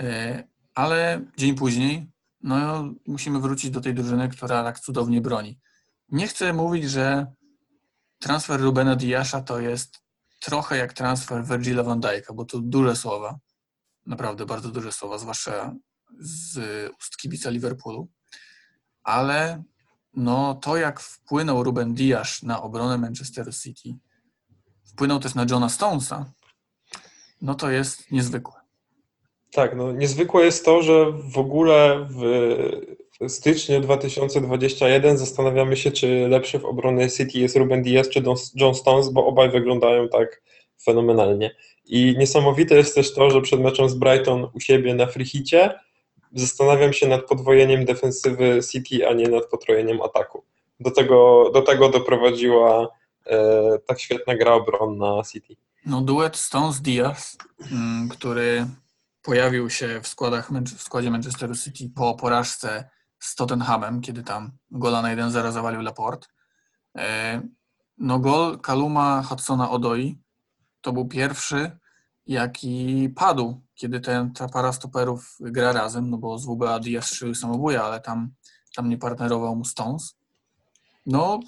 E, ale dzień później no, musimy wrócić do tej drużyny, która tak cudownie broni. Nie chcę mówić, że transfer Rubena Diasza to jest trochę jak transfer Virgila van Dijk'a, bo to duże słowa, naprawdę bardzo duże słowa, zwłaszcza z ust kibica Liverpoolu, ale no, to jak wpłynął Ruben Diasz na obronę Manchesteru City, wpłynął też na Johna Stonesa, no to jest niezwykłe. Tak, no niezwykłe jest to, że w ogóle w styczniu 2021 zastanawiamy się, czy lepszy w obronie City jest Ruben Diaz czy John Stones, bo obaj wyglądają tak fenomenalnie. I niesamowite jest też to, że przed meczem z Brighton u siebie na frichicie zastanawiam się nad podwojeniem defensywy City, a nie nad potrojeniem ataku. Do tego, do tego doprowadziła e, tak świetna gra obronna City. No duet Stones-Diaz, mm, który pojawił się w, składach, w składzie Manchesteru City po porażce z Tottenhamem, kiedy tam gola na 1-0 zawalił Laporte. E, no gol Kaluma Hudsona Odoi to był pierwszy, jaki padł, kiedy ten, ta para stoperów gra razem, no bo z WBA Diaz strzelił samobója, ale tam, tam nie partnerował mu Stones. No,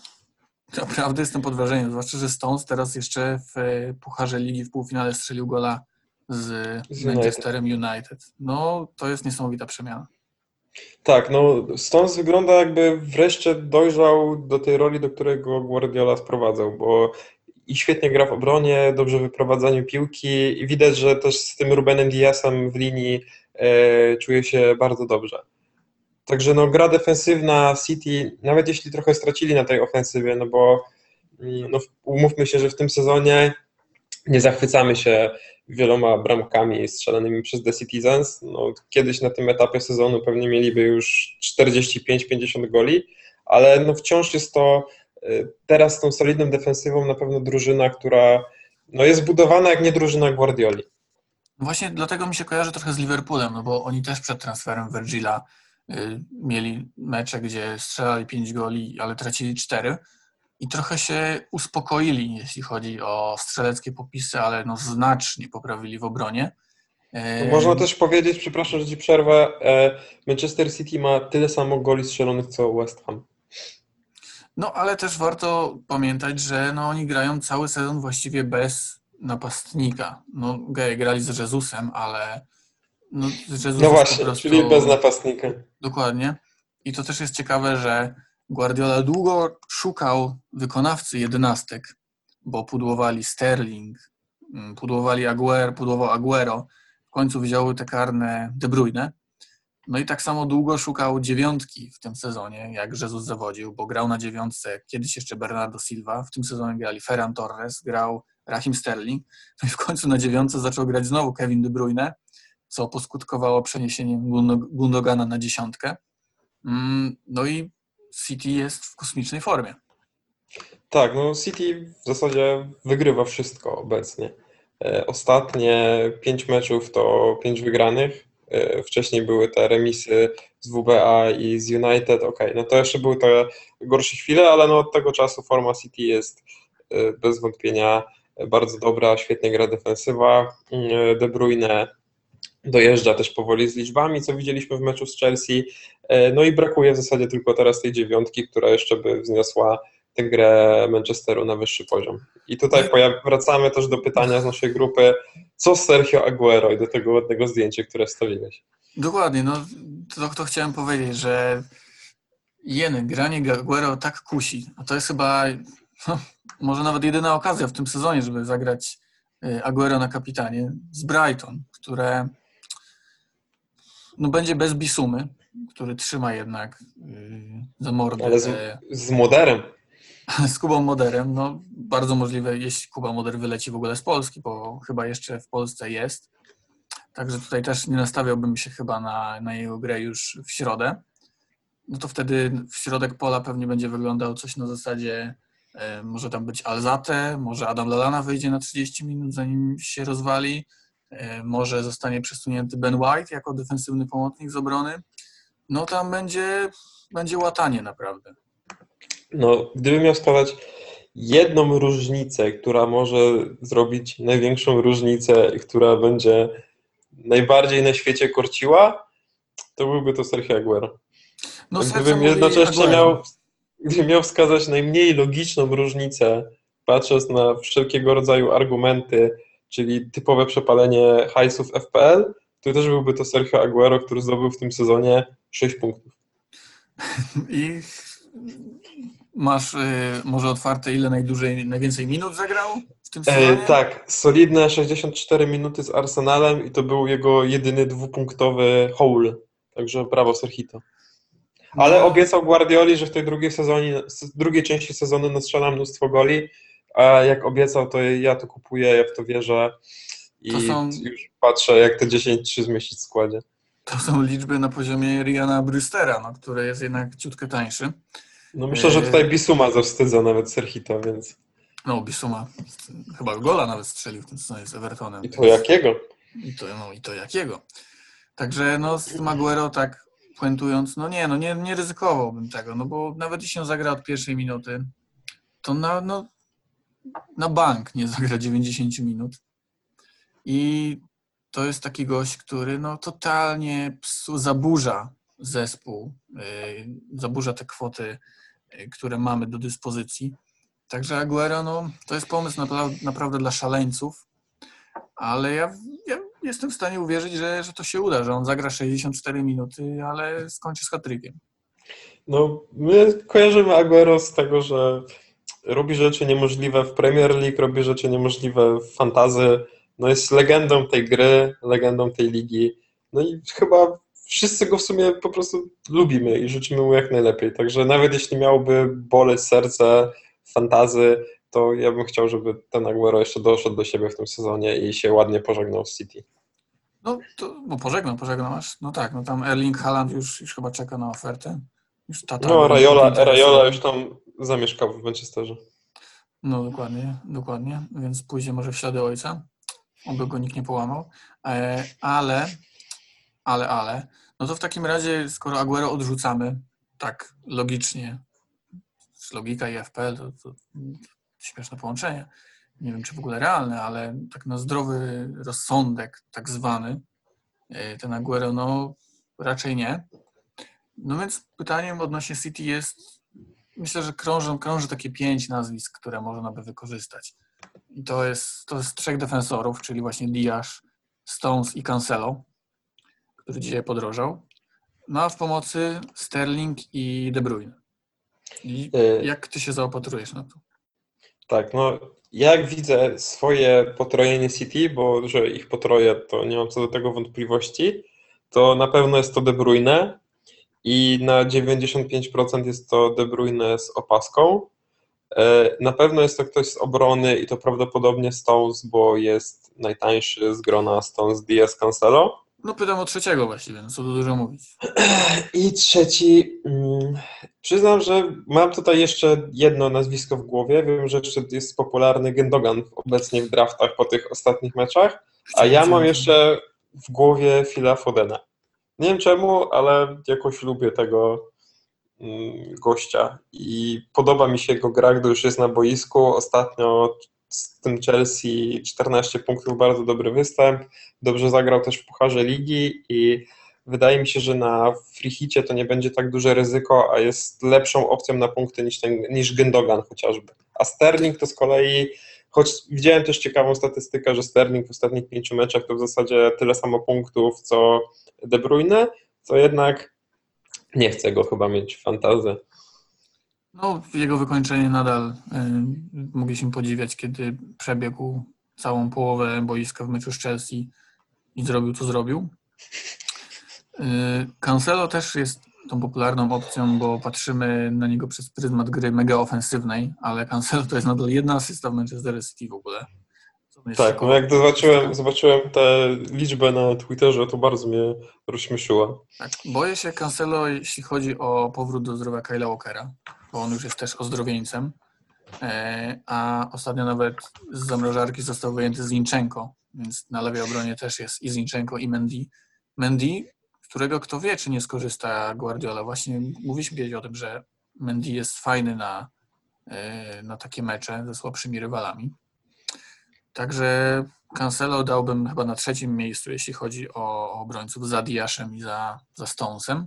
naprawdę jestem pod wrażeniem, zwłaszcza, że Stones teraz jeszcze w Pucharze Ligi w półfinale strzelił gola z, z Manchesterem United. No, to jest niesamowita przemiana. Tak, no Stones wygląda jakby wreszcie dojrzał do tej roli, do której go Guardiola sprowadzał, bo i świetnie gra w obronie, dobrze w wyprowadzaniu piłki i widać, że też z tym Rubenem Diasem w linii e, czuje się bardzo dobrze. Także no, gra defensywna City, nawet jeśli trochę stracili na tej ofensywie, no bo mm, no, umówmy się, że w tym sezonie nie zachwycamy się wieloma bramkami strzelanymi przez The Citizens. No, kiedyś na tym etapie sezonu pewnie mieliby już 45-50 goli, ale no, wciąż jest to y, teraz z tą solidną defensywą na pewno drużyna, która no, jest budowana jak nie drużyna Guardioli. Właśnie dlatego mi się kojarzy trochę z Liverpoolem, no bo oni też przed transferem Virgila y, mieli mecze, gdzie strzelali 5 goli, ale tracili 4 i trochę się uspokoili, jeśli chodzi o strzeleckie popisy, ale no znacznie poprawili w obronie. Można też powiedzieć, przepraszam, że ci przerwę, e, Manchester City ma tyle samo goli strzelonych co West Ham. No, ale też warto pamiętać, że no, oni grają cały sezon właściwie bez napastnika. No, grali z Jezusem, ale no, Jezus no właśnie, prostu... czyli bez napastnika. Dokładnie. I to też jest ciekawe, że Guardiola długo szukał wykonawcy jedenastek, bo pudłowali Sterling, mm, pudłowali Aguero, pudłował Aguero, w końcu wzięły te karne De Bruyne. No i tak samo długo szukał dziewiątki w tym sezonie, jak Jesus zawodził, bo grał na dziewiątce kiedyś jeszcze Bernardo Silva, w tym sezonie grali Ferran Torres, grał Rahim Sterling, no i w końcu na dziewiątce zaczął grać znowu Kevin De Bruyne, co poskutkowało przeniesieniem Gundogana na dziesiątkę. Mm, no i City jest w kosmicznej formie. Tak, no City w zasadzie wygrywa wszystko obecnie. E, ostatnie pięć meczów to pięć wygranych. E, wcześniej były te remisy z WBA i z United. Ok, no to jeszcze były te gorsze chwile, ale no od tego czasu forma City jest e, bez wątpienia bardzo dobra, świetnie gra defensywa. De Bruyne dojeżdża też powoli z liczbami, co widzieliśmy w meczu z Chelsea. E, no i brakuje w zasadzie tylko teraz tej dziewiątki, która jeszcze by wzniosła tę grę Manchesteru na wyższy poziom. I tutaj wracamy też do pytania z naszej grupy, co Sergio Aguero i do tego ładnego zdjęcia, które wstawiłeś. Dokładnie, no to, to chciałem powiedzieć, że jeny, granie Aguero tak kusi, a to jest chyba no, może nawet jedyna okazja w tym sezonie, żeby zagrać e, Aguero na kapitanie z Brighton, które no będzie bez Bisumy, który trzyma jednak yy, za mordę. Ale z, z Moderem. Z Kubą Moderem, no bardzo możliwe, jeśli Kuba Moder wyleci w ogóle z Polski, bo chyba jeszcze w Polsce jest. Także tutaj też nie nastawiałbym się chyba na, na jego grę już w środę. No to wtedy w środek pola pewnie będzie wyglądał coś na zasadzie e, może tam być Alzate, może Adam Lalana wyjdzie na 30 minut zanim się rozwali, może zostanie przesunięty Ben White jako defensywny pomocnik z obrony, no tam będzie, będzie łatanie naprawdę. No, gdybym miał wskazać jedną różnicę, która może zrobić największą różnicę i która będzie najbardziej na świecie korciła, to byłby to Sergio Aguero. No, Gdybym jednocześnie Aguero. miał, gdybym miał wskazać najmniej logiczną różnicę, patrząc na wszelkiego rodzaju argumenty, czyli typowe przepalenie hajsów FPL, to też byłby to Sergio Aguero, który zdobył w tym sezonie 6 punktów. I masz y, może otwarte, ile najdłużej, najwięcej minut zagrał w tym sezonie? E, tak, solidne 64 minuty z Arsenalem i to był jego jedyny dwupunktowy haul. Także brawo Serhito. Ale No. obiecał Guardioli, że w tej drugiej, sezonie, drugiej części sezonu nastrzela mnóstwo goli, a jak obiecał, to ja to kupuję, ja w to wierzę i To są- już patrzę, jak te 10-3 zmieścić w składzie. To są liczby na poziomie Riana Brewstera, no, który jest jednak ciutkę tańszy. No myślę, że tutaj Bisuma zawstydza nawet Serhito, więc No, Bisuma chyba gola nawet strzelił w tym sezonie z Evertonem. i to jakiego? I to, no, i to jakiego. Także no, z tym Aguero tak puentując, no nie, no nie, nie ryzykowałbym tego, no bo nawet jeśli on zagra od pierwszej minuty, to na, no, na bank nie zagra 90 minut. I to jest taki gość, który no, totalnie psu, zaburza zespół, yy, zaburza te kwoty, yy, które mamy do dyspozycji. Także Aguero, no, to jest pomysł napra- naprawdę dla szaleńców, ale ja, ja jestem w stanie uwierzyć, że, że to się uda, że on zagra 64 minuty, ale skończy z hatrykiem. No, my kojarzymy Aguero z tego, że robi rzeczy niemożliwe w Premier League, robi rzeczy niemożliwe w fantazy. No jest legendą tej gry, legendą tej ligi. No i chyba wszyscy go w sumie po prostu lubimy i życzymy mu jak najlepiej. Także nawet jeśli miałby boleć serce fantazy, to ja bym chciał, żeby ten Aguero jeszcze doszedł do siebie w tym sezonie i się ładnie pożegnał z City. No, to, bo pożegnam, pożegnam aż. No tak, no tam Erling Haaland już, już chyba czeka na ofertę. Już tata No, interesuje. Rayola już tam zamieszkał w Manchesterze. No dokładnie, dokładnie, więc pójdzie może w ślady ojca, oby go nikt nie połamał, e, ale, ale, ale, no to w takim razie, skoro Aguero odrzucamy, tak logicznie, logika i FPL, to, to śmieszne połączenie, nie wiem czy w ogóle realne, ale tak na zdrowy rozsądek tak zwany, e, ten Aguero, no raczej nie. No więc pytaniem odnośnie City jest, myślę, że krążą, krąży takie pięć nazwisk, które można by wykorzystać. I to jest, to jest trzech defensorów, czyli właśnie Diasz, Stones i Cancelo, który dzisiaj podrożał. No a w pomocy Sterling i De Bruyne. I Y, jak ty się zaopatrujesz na to? Tak, no jak widzę swoje potrojenie City, bo że ich potroję, to nie mam co do tego wątpliwości, to na pewno jest to De Bruyne i na 95% jest to De Bruyne z opaską. E, Na pewno jest to ktoś z obrony i to prawdopodobnie Stones, bo jest najtańszy z grona Stones Diaz Cancelo. No pytam o trzeciego właściwie, no co tu dużo mówić. I trzeci, mm, przyznam, że mam tutaj jeszcze jedno nazwisko w głowie. Wiem, że jeszcze jest popularny Gendogan obecnie w draftach po tych ostatnich meczach, a ja mam jeszcze w głowie Phila Fodena. Nie wiem czemu, ale jakoś lubię tego mm, gościa i podoba mi się jego gra, gdy już jest na boisku. Ostatnio z tym Chelsea 14 punktów, bardzo dobry występ. Dobrze zagrał też w Pucharze Ligi i wydaje mi się, że na freehicie to nie będzie tak duże ryzyko, a jest lepszą opcją na punkty niż, ten, niż Gündogan chociażby. A Sterling to z kolei, choć widziałem też ciekawą statystykę, że Sterling w ostatnich pięciu meczach to w zasadzie tyle samo punktów co De Bruyne, to jednak nie chcę go chyba mieć w fantazji. No, jego wykończenie nadal y, mogliśmy podziwiać, kiedy przebiegł całą połowę boiska w meczu z Chelsea i zrobił, co zrobił. Y, Cancelo też jest tą popularną opcją, bo patrzymy na niego przez pryzmat gry mega ofensywnej, ale Cancelo to jest nadal jedna asysta w Manchester City w ogóle. Tak, no jak zobaczyłem, zobaczyłem tę liczbę na Twitterze, to bardzo mnie rozśmieszyła. Tak, boję się Cancelo, jeśli chodzi o powrót do zdrowia Kyla Walkera, bo on już jest też ozdrowieńcem, e, a ostatnio nawet z zamrażarki został wyjęty Zinchenko, więc na lewej obronie też jest i Zinchenko i Mendy. Mendy, którego kto wie, czy nie skorzysta Guardiola. Właśnie mówiliśmy o tym, że Mendy jest fajny na, e, na takie mecze ze słabszymi rywalami. Także Cancelo dałbym chyba na trzecim miejscu, jeśli chodzi o obrońców, za Diaszem i za, za Stonesem.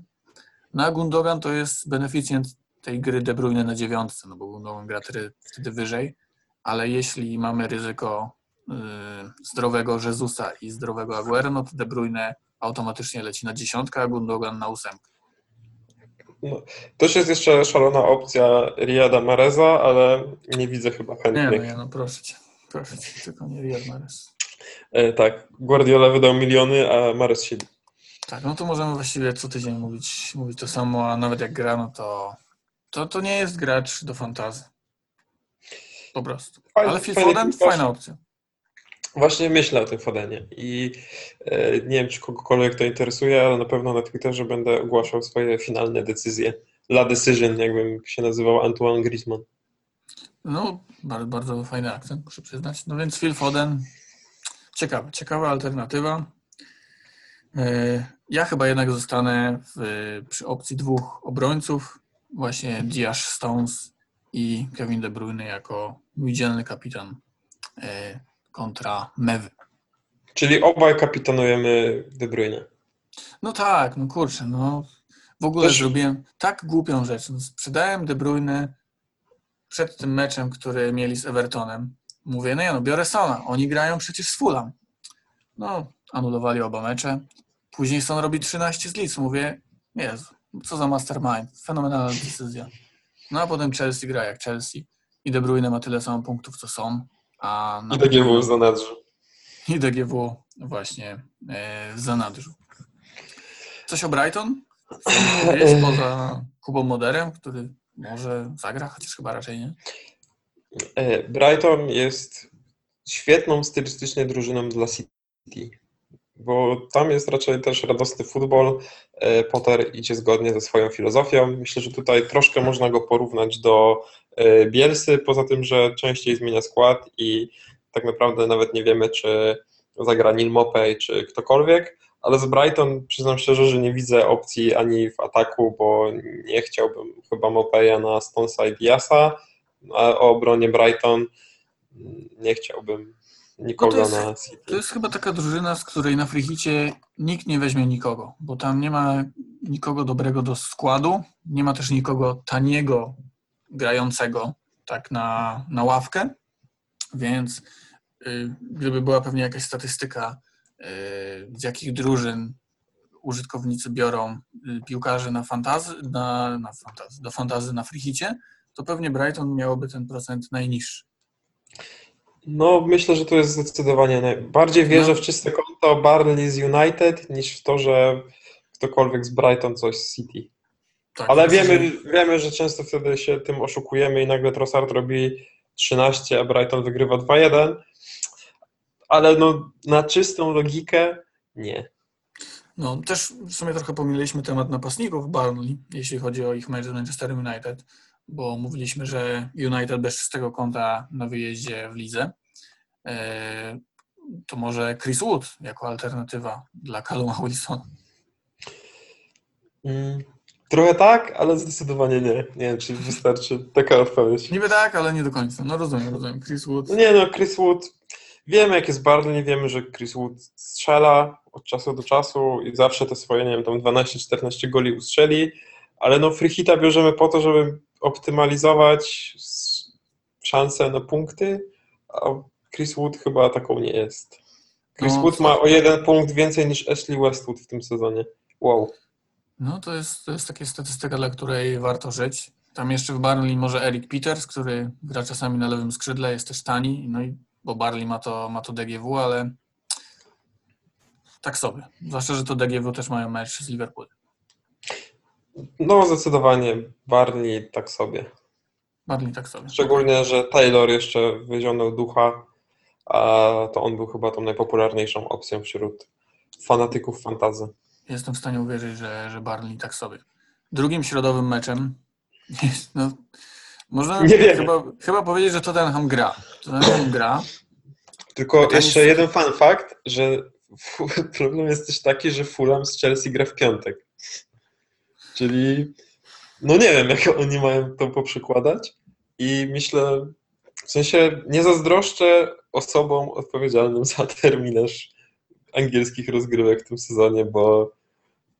No a Gundogan to jest beneficjent tej gry De Bruyne na dziewiątce, no bo Gundogan gra wtedy, wtedy wyżej, ale jeśli mamy ryzyko y, zdrowego Jezusa i zdrowego Aguero, no to De Bruyne automatycznie leci na dziesiątkę, a Gundogan na ósemkę. Też jest jeszcze szalona opcja Riyada Mareza, ale nie widzę chyba Nie, chętnych. no ja no proszę cię, proszę cię, tylko nie Riyad Mahrez. E, tak, Guardiola wydał miliony, a Mares siedzi. Tak, no to możemy właściwie co tydzień mówić, mówić to samo, a nawet jak gra, no to, to, to nie jest gracz do fantazy. Po prostu. Fajny- Ale Phil Foden, fajna opcja. Właśnie myślę o tym Fodenie i e, nie wiem, czy kogokolwiek to interesuje, ale na pewno na Twitterze będę ogłaszał swoje finalne decyzje. La Decision, jakbym się nazywał Antoine Griezmann. No, bardzo, bardzo fajny akcent, muszę przyznać. No więc Phil Foden, ciekawa, ciekawa alternatywa. E, Ja chyba jednak zostanę w, przy opcji dwóch obrońców, właśnie Diash Stones i Kevin De Bruyne jako mój dzielny kapitan e, kontra Mewy. Czyli obaj kapitanujemy De Bruyne. No tak, no kurczę, no w ogóle Też- zrobiłem tak głupią rzecz. No, sprzedałem De Bruyne przed tym meczem, który mieli z Evertonem. Mówię, no ja no biorę Sona, oni grają przecież z Fulham. No, anulowali oba mecze. Później Son robi 13 z Leeds. Mówię, Jezu, co za mastermind, fenomenalna decyzja. No a potem Chelsea gra jak Chelsea i De Bruyne ma tyle samo punktów, co Son. A I DGW w zanadrzu. i DGW właśnie e, w zanadrzu. Coś o Brighton? Powiedzieć poza Kubą Moderem, który może zagra, chociaż chyba raczej nie. E, Brighton jest świetną stylistycznie drużyną dla City, bo tam jest raczej też radosny futbol. E, Potter idzie zgodnie ze swoją filozofią. Myślę, że tutaj troszkę można go porównać do e, Bielsy, poza tym, że częściej zmienia skład i tak naprawdę nawet nie wiemy, czy zagra Neil Mopey, czy ktokolwiek, ale z Brighton przyznam szczerze, że nie widzę opcji ani w ataku, bo nie chciałbym chyba Mopeya na Stonesa i Diasa, a o obronie Brighton nie chciałbym nikogo No to na To City. jest chyba taka drużyna, z której na frichicie nikt nie weźmie nikogo, bo tam nie ma nikogo dobrego do składu, nie ma też nikogo taniego grającego tak na, na ławkę, więc y, gdyby była pewnie jakaś statystyka, y, z jakich drużyn użytkownicy biorą y, piłkarzy na fantazy, na, na fantazy, do fantazy na frichicie, to pewnie Brighton miałoby ten procent najniższy. No, myślę, że to jest zdecydowanie naj... bardziej wierzę No. w czyste konto Barnley z United niż w to, że ktokolwiek z Brighton coś z City. Tak, Ale wiemy, że- wiemy, że często wtedy się tym oszukujemy i nagle Trossard robi 13, a Brighton wygrywa 2-1. Ale no, na czystą logikę nie. No, też w sumie trochę pomyliliśmy temat napastników Burnley, jeśli chodzi o ich mecz z Manchester United, bo mówiliśmy, że United bez czystego konta na wyjeździe w lidze. E, To może Chris Wood jako alternatywa dla Calluma Wilsona. Mm, Trochę tak, ale zdecydowanie nie. Nie wiem, czy wystarczy taka odpowiedź. Niby tak, ale nie do końca. No rozumiem, rozumiem. Chris Wood. No nie no, Chris Wood, wiemy jak jest Barney, wiemy, że Chris Wood strzela od czasu do czasu i zawsze te swoje, nie wiem, tam 12-14 goli ustrzeli, ale no Freehita bierzemy po to, żeby optymalizować szanse na punkty, a Chris Wood chyba taką nie jest. Chris No, Wood ma o jeden punkt więcej niż Ashley Westwood w tym sezonie. Wow. No to jest, to jest taka statystyka, dla której warto żyć. Tam jeszcze w Barley może Eric Peters, który gra czasami na lewym skrzydle, jest też tani, no i bo Barley ma to, ma to DGW, ale tak sobie. Zwłaszcza, że to DGW też mają mecz z Liverpool. No zdecydowanie Barney tak sobie. Barley tak sobie. Szczególnie, że Taylor jeszcze wyzionął ducha, a to on był chyba tą najpopularniejszą opcją wśród fanatyków fantazy. Jestem w stanie uwierzyć, że, że Barley tak sobie. Drugim środowym meczem jest, no, można chyba, chyba powiedzieć, że Tottenham gra. Tottenham gra. Tylko jeszcze jest- jeden fun fact, że problem jest też taki, że Fulham z Chelsea gra w piątek. Czyli no nie wiem, jak oni mają to poprzykładać i myślę, w sensie nie zazdroszczę osobą odpowiedzialną za terminarz angielskich rozgrywek w tym sezonie, bo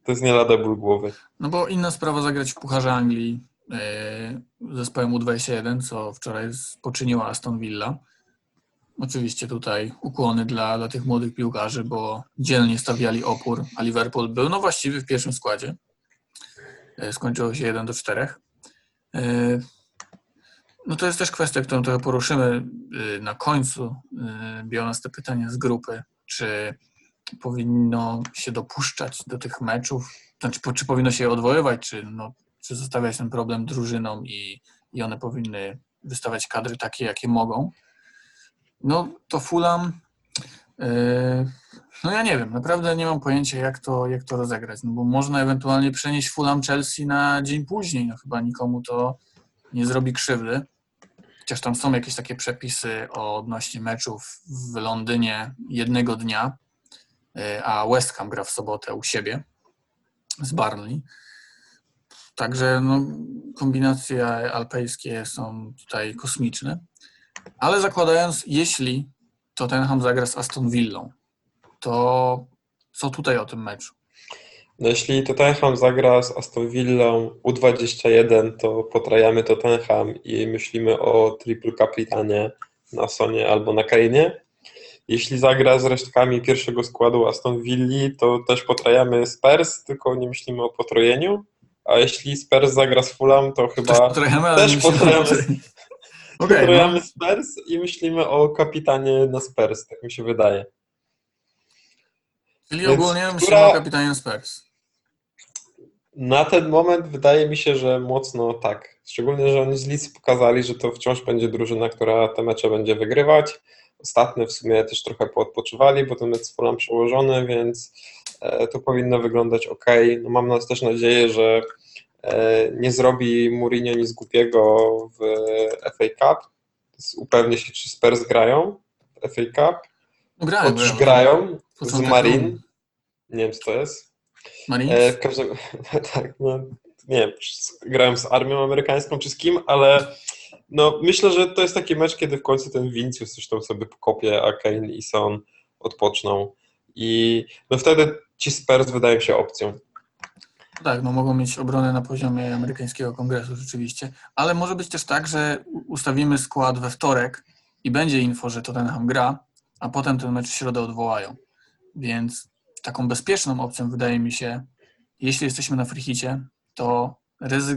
to jest nie lada ból głowy. No bo inna sprawa zagrać w Pucharze Anglii yy, zespołem U21, co wczoraj poczyniła Aston Villa. Oczywiście tutaj ukłony dla, dla tych młodych piłkarzy, bo dzielnie stawiali opór, a Liverpool był no właściwie w pierwszym składzie. Yy, skończyło się 1 do 4. Yy, no to jest też kwestia, którą trochę poruszymy na końcu, biorąc te pytania z grupy, czy powinno się dopuszczać do tych meczów, znaczy, czy powinno się odwoływać, czy, no, czy zostawiać ten problem drużynom i, i one powinny wystawiać kadry takie, jakie mogą. No to Fulham, yy, no ja nie wiem, naprawdę nie mam pojęcia, jak to, jak to rozegrać, no bo można ewentualnie przenieść Fulham Chelsea na dzień później, no chyba nikomu to nie zrobi krzywdy. Chociaż tam są jakieś takie przepisy odnośnie meczów w Londynie jednego dnia, a West Ham gra w sobotę u siebie z Barnley. Także no, kombinacje alpejskie są tutaj kosmiczne. Ale zakładając, jeśli Tottenham zagra z Aston Villą, to co tutaj o tym meczu? No jeśli Tottenham zagra z Aston Villą U21, to potrajamy Tottenham i myślimy o triple kapitanie na Sonie albo na Kainie. Jeśli zagra z resztkami pierwszego składu Aston Villa, to też potrajamy Spurs, tylko nie myślimy o potrojeniu. A jeśli Spurs zagra z Fulham, to chyba też potrajamy, ale też myślimy potrajamy, potrajamy no. Spurs i myślimy o kapitanie na Spurs, tak mi się wydaje. Czyli Więc ogólnie myślimy która- o kapitanie Spurs. Na ten moment wydaje mi się, że mocno tak. Szczególnie, że oni z Leeds pokazali, że to wciąż będzie drużyna, która te mecze będzie wygrywać. Ostatnio w sumie też trochę poodpoczywali, bo ten mecz z Fulham przełożony, więc e, to powinno wyglądać ok. No mam nas też nadzieję, że e, nie zrobi Mourinho nic głupiego w FA Cup. Upewnię się, czy Spurs grają w FA Cup. No grają, Otóż grają z Marin. Nie wiem, co to jest. Marines? E, w każdym tak, no, nie wiem, czy z- grałem z armią amerykańską czy z kim, ale no, myślę, że to jest taki mecz, kiedy w końcu ten Vincius coś tam sobie pokopie, a Kane i Son odpoczną. I no wtedy ci Spurs wydają się opcją. Tak, no mogą mieć obronę na poziomie amerykańskiego kongresu rzeczywiście, ale może być też tak, że ustawimy skład we wtorek i będzie info, że Tottenham gra, a potem ten mecz w środę odwołają. Więc taką bezpieczną opcją wydaje mi się, jeśli jesteśmy na frichicie, to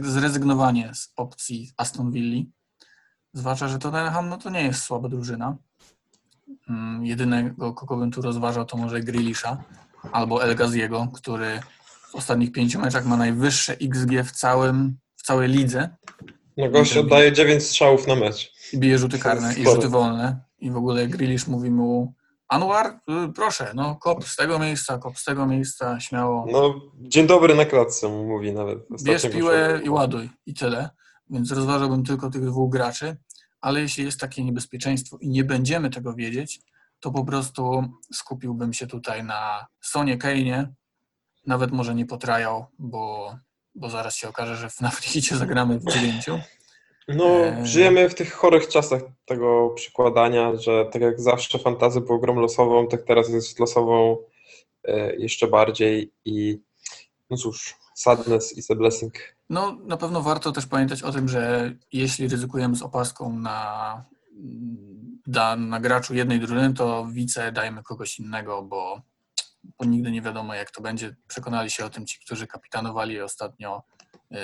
zrezygnowanie z opcji Aston Villa, zwłaszcza, że Tottenham no to nie jest słaba drużyna. Mm, Jedynego, kogo bym tu rozważał, to może Grealisha albo El Ghaziego, który w ostatnich pięciu meczach ma najwyższe XG w, całym, w całej lidze No gość oddaje 9 strzałów na mecz. i bije rzuty karne i rzuty wolne. I w ogóle Grealish mówi mu Anwar, y, proszę, no kop z tego miejsca, kop z tego miejsca, śmiało. No, dzień dobry na klatce mu mówi nawet. Bierz piłę i ładuj i tyle. Więc rozważałbym tylko tych dwóch graczy, ale jeśli jest takie niebezpieczeństwo i nie będziemy tego wiedzieć, to po prostu skupiłbym się tutaj na Sonie Kane, nawet może nie potrajał, bo, bo zaraz się okaże, że w Nafricie zagramy w dziewięciu. No, Eee. żyjemy w tych chorych czasach tego przykładania, że tak jak zawsze fantazy było grą losową, tak teraz jest losową e, jeszcze bardziej i no cóż, sadness is a blessing. No, na pewno warto też pamiętać o tym, że jeśli ryzykujemy z opaską na, na graczu jednej drużyny, to wice dajmy kogoś innego, bo, bo nigdy nie wiadomo, jak to będzie. Przekonali się o tym ci, którzy kapitanowali ostatnio y,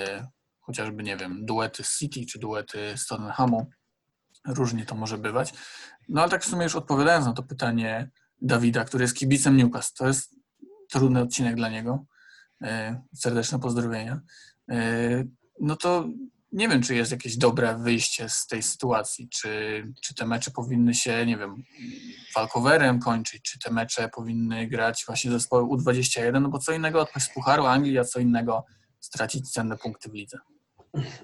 chociażby, nie wiem, duety z City czy duety z Tottenhamu. Różnie to może bywać. No ale tak w sumie już odpowiadając na to pytanie Dawida, który jest kibicem Newcastle, to jest trudny odcinek dla niego. Y, Serdeczne pozdrowienia. Yy, no to nie wiem, czy jest jakieś dobre wyjście z tej sytuacji, czy, czy te mecze powinny się, nie wiem, walkowerem kończyć, czy te mecze powinny grać właśnie zespoły U21, no bo co innego odpaść z Pucharu Anglii, a co innego stracić cenne punkty w lidze.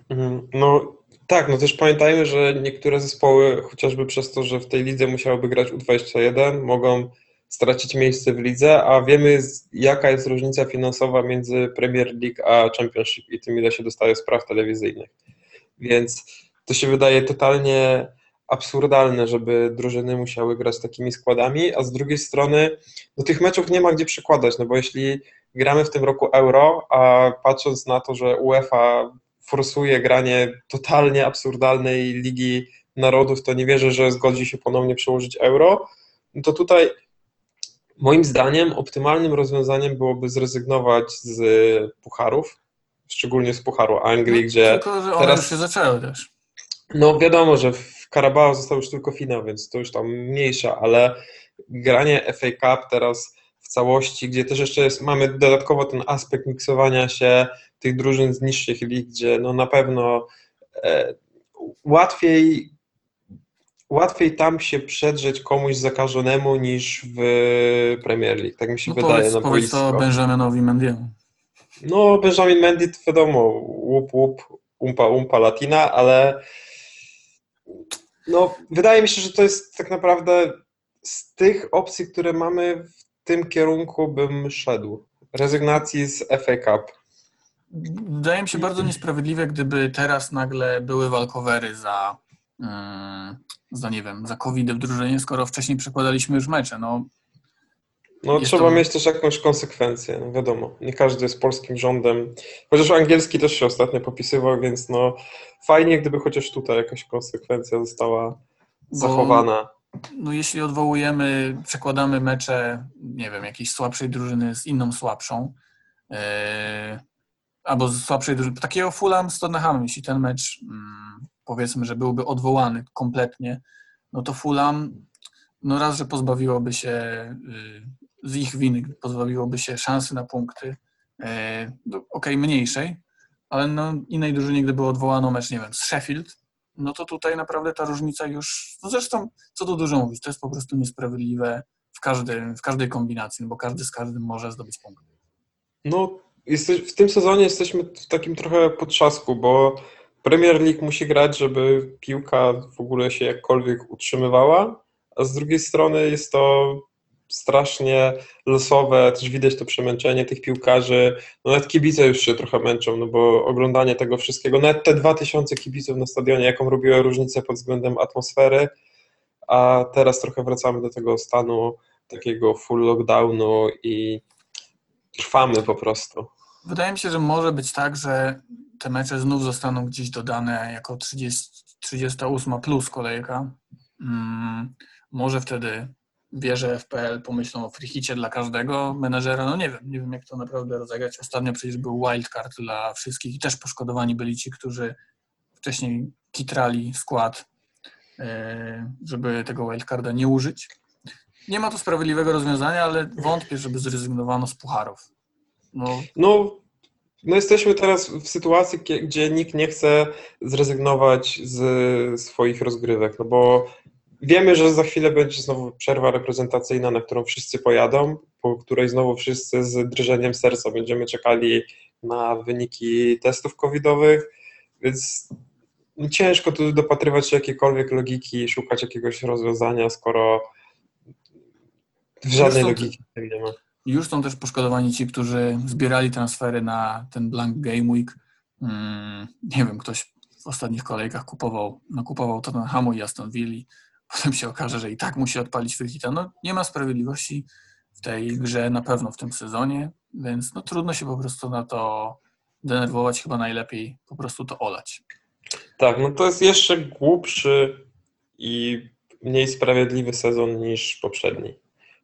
Mhm, No tak, no też pamiętajmy, że niektóre zespoły, chociażby przez to, że w tej lidze musiałyby grać U21, mogą stracić miejsce w lidze, a wiemy jaka jest różnica finansowa między Premier League a Championship i tym, ile się dostaje z praw telewizyjnych. Więc to się wydaje totalnie absurdalne, żeby drużyny musiały grać takimi składami, a z drugiej strony no tych meczów nie ma gdzie przykładać, no bo jeśli gramy w tym roku Euro, a patrząc na to, że UEFA forsuje granie totalnie absurdalnej Ligi Narodów, to nie wierzę, że zgodzi się ponownie przełożyć Euro, no to tutaj moim zdaniem optymalnym rozwiązaniem byłoby zrezygnować z pucharów, szczególnie z Pucharu Anglii, gdzie Tylko, że one teraz- już się zaczęły też. no wiadomo, że w Carabao został już tylko finał, więc to już tam mniejsza, ale granie FA Cup teraz w całości, gdzie też jeszcze jest, mamy dodatkowo ten aspekt miksowania się tych drużyn z niższych lig, gdzie no na pewno e, łatwiej łatwiej tam się przedrzeć komuś zakażonemu niż w Premier League, tak mi się No wydaje powiedz, na powiedz to. Benjaminowi Mendiemu. No, Benjamin Mendy, to wiadomo, łup, łup, umpa, umpa latina, ale no, wydaje mi się, że to jest tak naprawdę z tych opcji, które mamy, w tym kierunku bym szedł. Rezygnacji z FA Cup. Wydaje mi się bardzo niesprawiedliwe, gdyby teraz nagle były walkowery za, za nie wiem, za covid w drużynie, skoro wcześniej przekładaliśmy już mecze. No, No, trzeba to- mieć też jakąś konsekwencję, no wiadomo. Nie każdy jest polskim rządem. Chociaż angielski też się ostatnio popisywał, więc no fajnie, gdyby chociaż tutaj jakaś konsekwencja została zachowana. no jeśli odwołujemy, przekładamy mecze, nie wiem, jakiejś słabszej drużyny z inną słabszą, yy, albo z słabszej drużyny, takiego Fulham z Tottenhamem, jeśli ten mecz mm, powiedzmy, że byłby odwołany kompletnie, no to Fulham no raz, że pozbawiłoby się yy, z ich winy, pozbawiłoby się szansy na punkty, yy, no, okej, mniejszej, ale no innej drużynie, gdyby odwołano mecz, nie wiem, z Sheffield, no to tutaj naprawdę ta różnica już, no zresztą co tu dużo mówić, to jest po prostu niesprawiedliwe w, każdym, w każdej kombinacji, no bo każdy z każdym może zdobyć punkt. No, jeste- w tym sezonie jesteśmy w takim trochę potrzasku, bo Premier League musi grać, żeby piłka w ogóle się jakkolwiek utrzymywała, a z drugiej strony jest to strasznie losowe, też widać to przemęczenie tych piłkarzy. No nawet kibice już się trochę męczą, no bo oglądanie tego wszystkiego, nawet te 2000 kibiców na stadionie, jaką robiła różnicę pod względem atmosfery, a teraz trochę wracamy do tego stanu takiego full lockdownu i trwamy po prostu. Wydaje mi się, że może być tak, że te mecze znów zostaną gdzieś dodane jako 30, 38 plus kolejka. Mm, może wtedy wierzę FPL pomyślą o frichicie dla każdego menedżera. No nie wiem, nie wiem jak to naprawdę rozegrać. Ostatnio przecież był wildcard dla wszystkich i też poszkodowani byli ci, którzy wcześniej kitrali skład, e, żeby tego wildcarda nie użyć. Nie ma to sprawiedliwego rozwiązania, ale wątpię, żeby zrezygnowano z pucharów. No, No, no jesteśmy teraz w sytuacji, gdzie nikt nie chce zrezygnować z swoich rozgrywek, no bo wiemy, że za chwilę będzie znowu przerwa reprezentacyjna, na którą wszyscy pojadą, po której znowu wszyscy z drżeniem serca będziemy czekali na wyniki testów covidowych, więc ciężko tu dopatrywać się jakiejkolwiek logiki, szukać jakiegoś rozwiązania, skoro żadnej Zresztą- logiki w nie ma. Już są też poszkodowani ci, którzy zbierali transfery na ten Blank Game Week. Mm, nie wiem, ktoś w ostatnich kolejkach kupował, nakupował Tottenhamu i Aston Villa. Potem się okaże, że i tak musi odpalić Frichita. No nie ma sprawiedliwości w tej grze na pewno w tym sezonie, więc no trudno się po prostu na to denerwować. Chyba najlepiej po prostu to olać. Tak, no to jest jeszcze głupszy i mniej sprawiedliwy sezon niż poprzedni.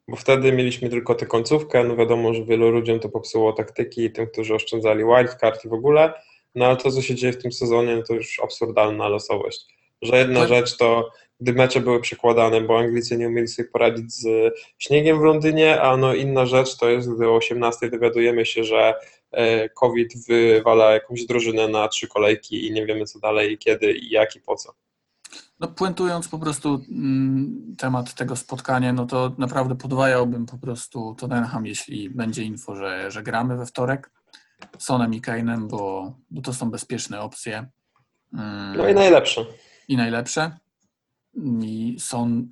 Bo wtedy mieliśmy tylko tę końcówkę, no wiadomo, że wielu ludziom to popsuło taktyki, tym, którzy oszczędzali wildcard i w ogóle, no ale to, co się dzieje w tym sezonie, no to już absurdalna losowość. Że jedna Tak. rzecz to, gdy mecze były przekładane, bo Anglicy nie umieli sobie poradzić z śniegiem w Londynie, a no inna rzecz to jest, gdy o 18 dowiadujemy się, że e, COVID wywala jakąś drużynę na trzy kolejki i nie wiemy co dalej, i kiedy, i jak, i po co. No, puentując po prostu mm, temat tego spotkania, no to naprawdę podwajałbym po prostu Tottenham, jeśli będzie info, że, że gramy we wtorek. Sonem i Kane'em, bo, bo to są bezpieczne opcje mm, No i najlepsze. i najlepsze. I Son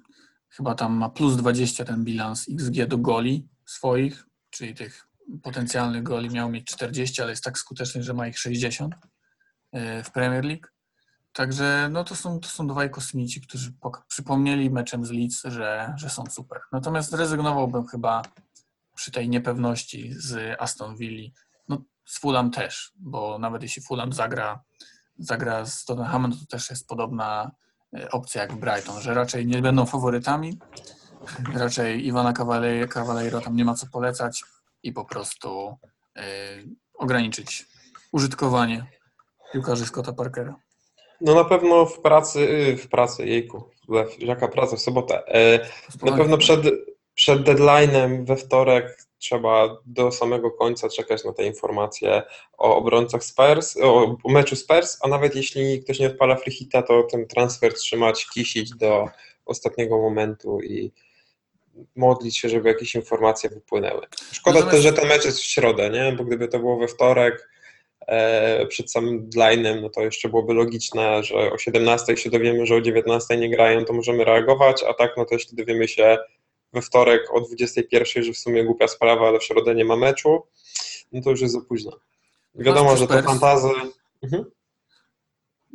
chyba tam ma plus 20 ten bilans XG do goli swoich, czyli tych potencjalnych goli miał mieć 40, ale jest tak skuteczny, że ma ich 60 y, w Premier League. Także no to są, to są dwaj kosmici, którzy przypomnieli meczem z Leeds, że, że są super. Natomiast rezygnowałbym chyba przy tej niepewności z Aston Villa. No z Fulham też, bo nawet jeśli Fulham zagra, zagra z Tottenhamem, to też jest podobna e, opcja jak Brighton, że raczej nie będą faworytami. Raczej Iwana Cavale- Cavaleiro tam nie ma co polecać i po prostu e, ograniczyć użytkowanie piłkarzy Scotta Parkera. No na pewno w pracy, y, w pracy, jejku, jaka praca w sobotę. E, Na pewno przed, przed deadline'em we wtorek trzeba do samego końca czekać na te informacje o obrońcach Spurs, o, meczu Spurs, a nawet jeśli ktoś nie odpala free hita, to ten transfer trzymać, kisić do ostatniego momentu i modlić się, żeby jakieś informacje wypłynęły. Szkoda Natomiast- też, że ten mecz jest w środę, nie? Bo gdyby to było we wtorek przed samym deadline'em, no to jeszcze byłoby logiczne, że o 17 się dowiemy, że o 19 nie grają, to możemy reagować, a tak no to jeśli dowiemy się we wtorek o 21, że w sumie głupia sprawa, ale w środę nie ma meczu, no to już jest za późno. Wiadomo, Masz że to fantazy. Mhm.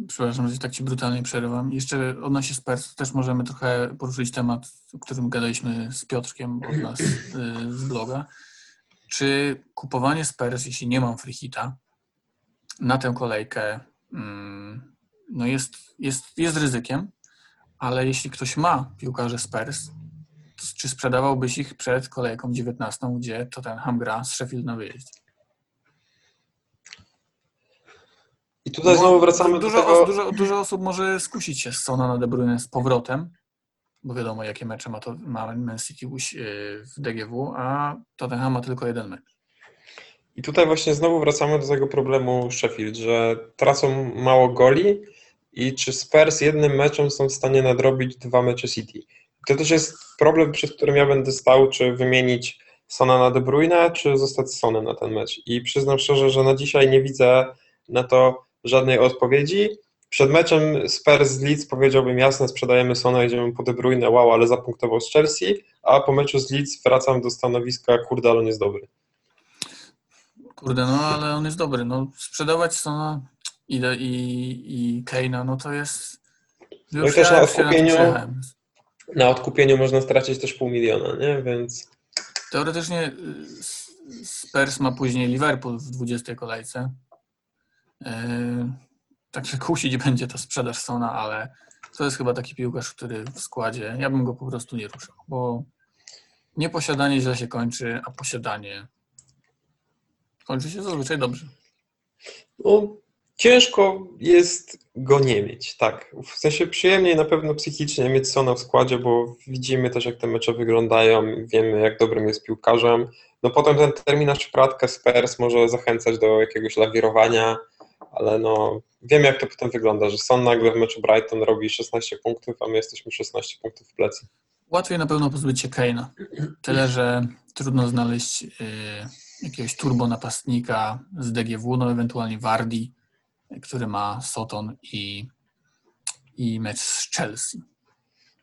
Przepraszam, że tak Ci brutalnie przerywam. Jeszcze odnośnie Spurs też możemy trochę poruszyć temat, o którym gadaliśmy z Piotrkiem od nas y, z bloga. Czy kupowanie Spurs, jeśli nie mam free hita, na tę kolejkę mm, no jest, jest, jest ryzykiem, ale jeśli ktoś ma piłkarzy Spurs, to czy sprzedawałbyś ich przed kolejką 19, gdzie Tottenham gra z Sheffield na wyjeździe? I tutaj Bo znowu wracamy dużo, do tego... dużo, dużo osób może skusić się z Sona na De Bruyne z powrotem, bo wiadomo, jakie mecze ma, to, ma Man City si- w DGW, a Tottenham ma tylko jeden mecz. I tutaj właśnie znowu wracamy do tego problemu Sheffield, że tracą mało goli i czy Spurs jednym meczem są w stanie nadrobić dwa mecze City. To też jest problem, przed którym ja będę stał, czy wymienić Sona na De Bruyne, czy zostać Sonem na ten mecz. I przyznam szczerze, że na dzisiaj nie widzę na to żadnej odpowiedzi. Przed meczem Spurs z Leeds powiedziałbym jasne, sprzedajemy Sona, idziemy po De Bruyne, wow, ale zapunktował z Chelsea, a po meczu z Leeds wracam do stanowiska, kurde, ale on jest dobry. Kurde, no ale on jest dobry. No, sprzedawać Sona i, i, i Kane'a, no to jest... No i też na już odkupieniu-. Na odkupieniu można stracić też pół miliona, nie? Więc Teoretycznie y, Spurs ma później Liverpool w 20 kolejce. Yy, Także kusić będzie ta sprzedaż Sona, ale to jest chyba taki piłkarz, który w składzie, ja bym go po prostu nie ruszał, bo nieposiadanie źle się kończy, a posiadanie kończy się zazwyczaj dobrze. no, ciężko jest go nie mieć, tak. W sensie przyjemniej na pewno psychicznie mieć Sona w składzie, bo widzimy też, jak te mecze wyglądają, wiemy, jak dobrym jest piłkarzem. No potem ten terminarz w kratkę Spurs może zachęcać do jakiegoś lawirowania, ale no wiemy, jak to potem wygląda, że Son nagle w meczu Brighton robi 16 punktów, a my jesteśmy 16 punktów w plecy. Łatwiej na pewno pozbyć się Kane'a. Tyle, że trudno znaleźć y, jakiegoś turbo napastnika z DGW, no ewentualnie Wardi, który ma Soton i, i mecz z Chelsea.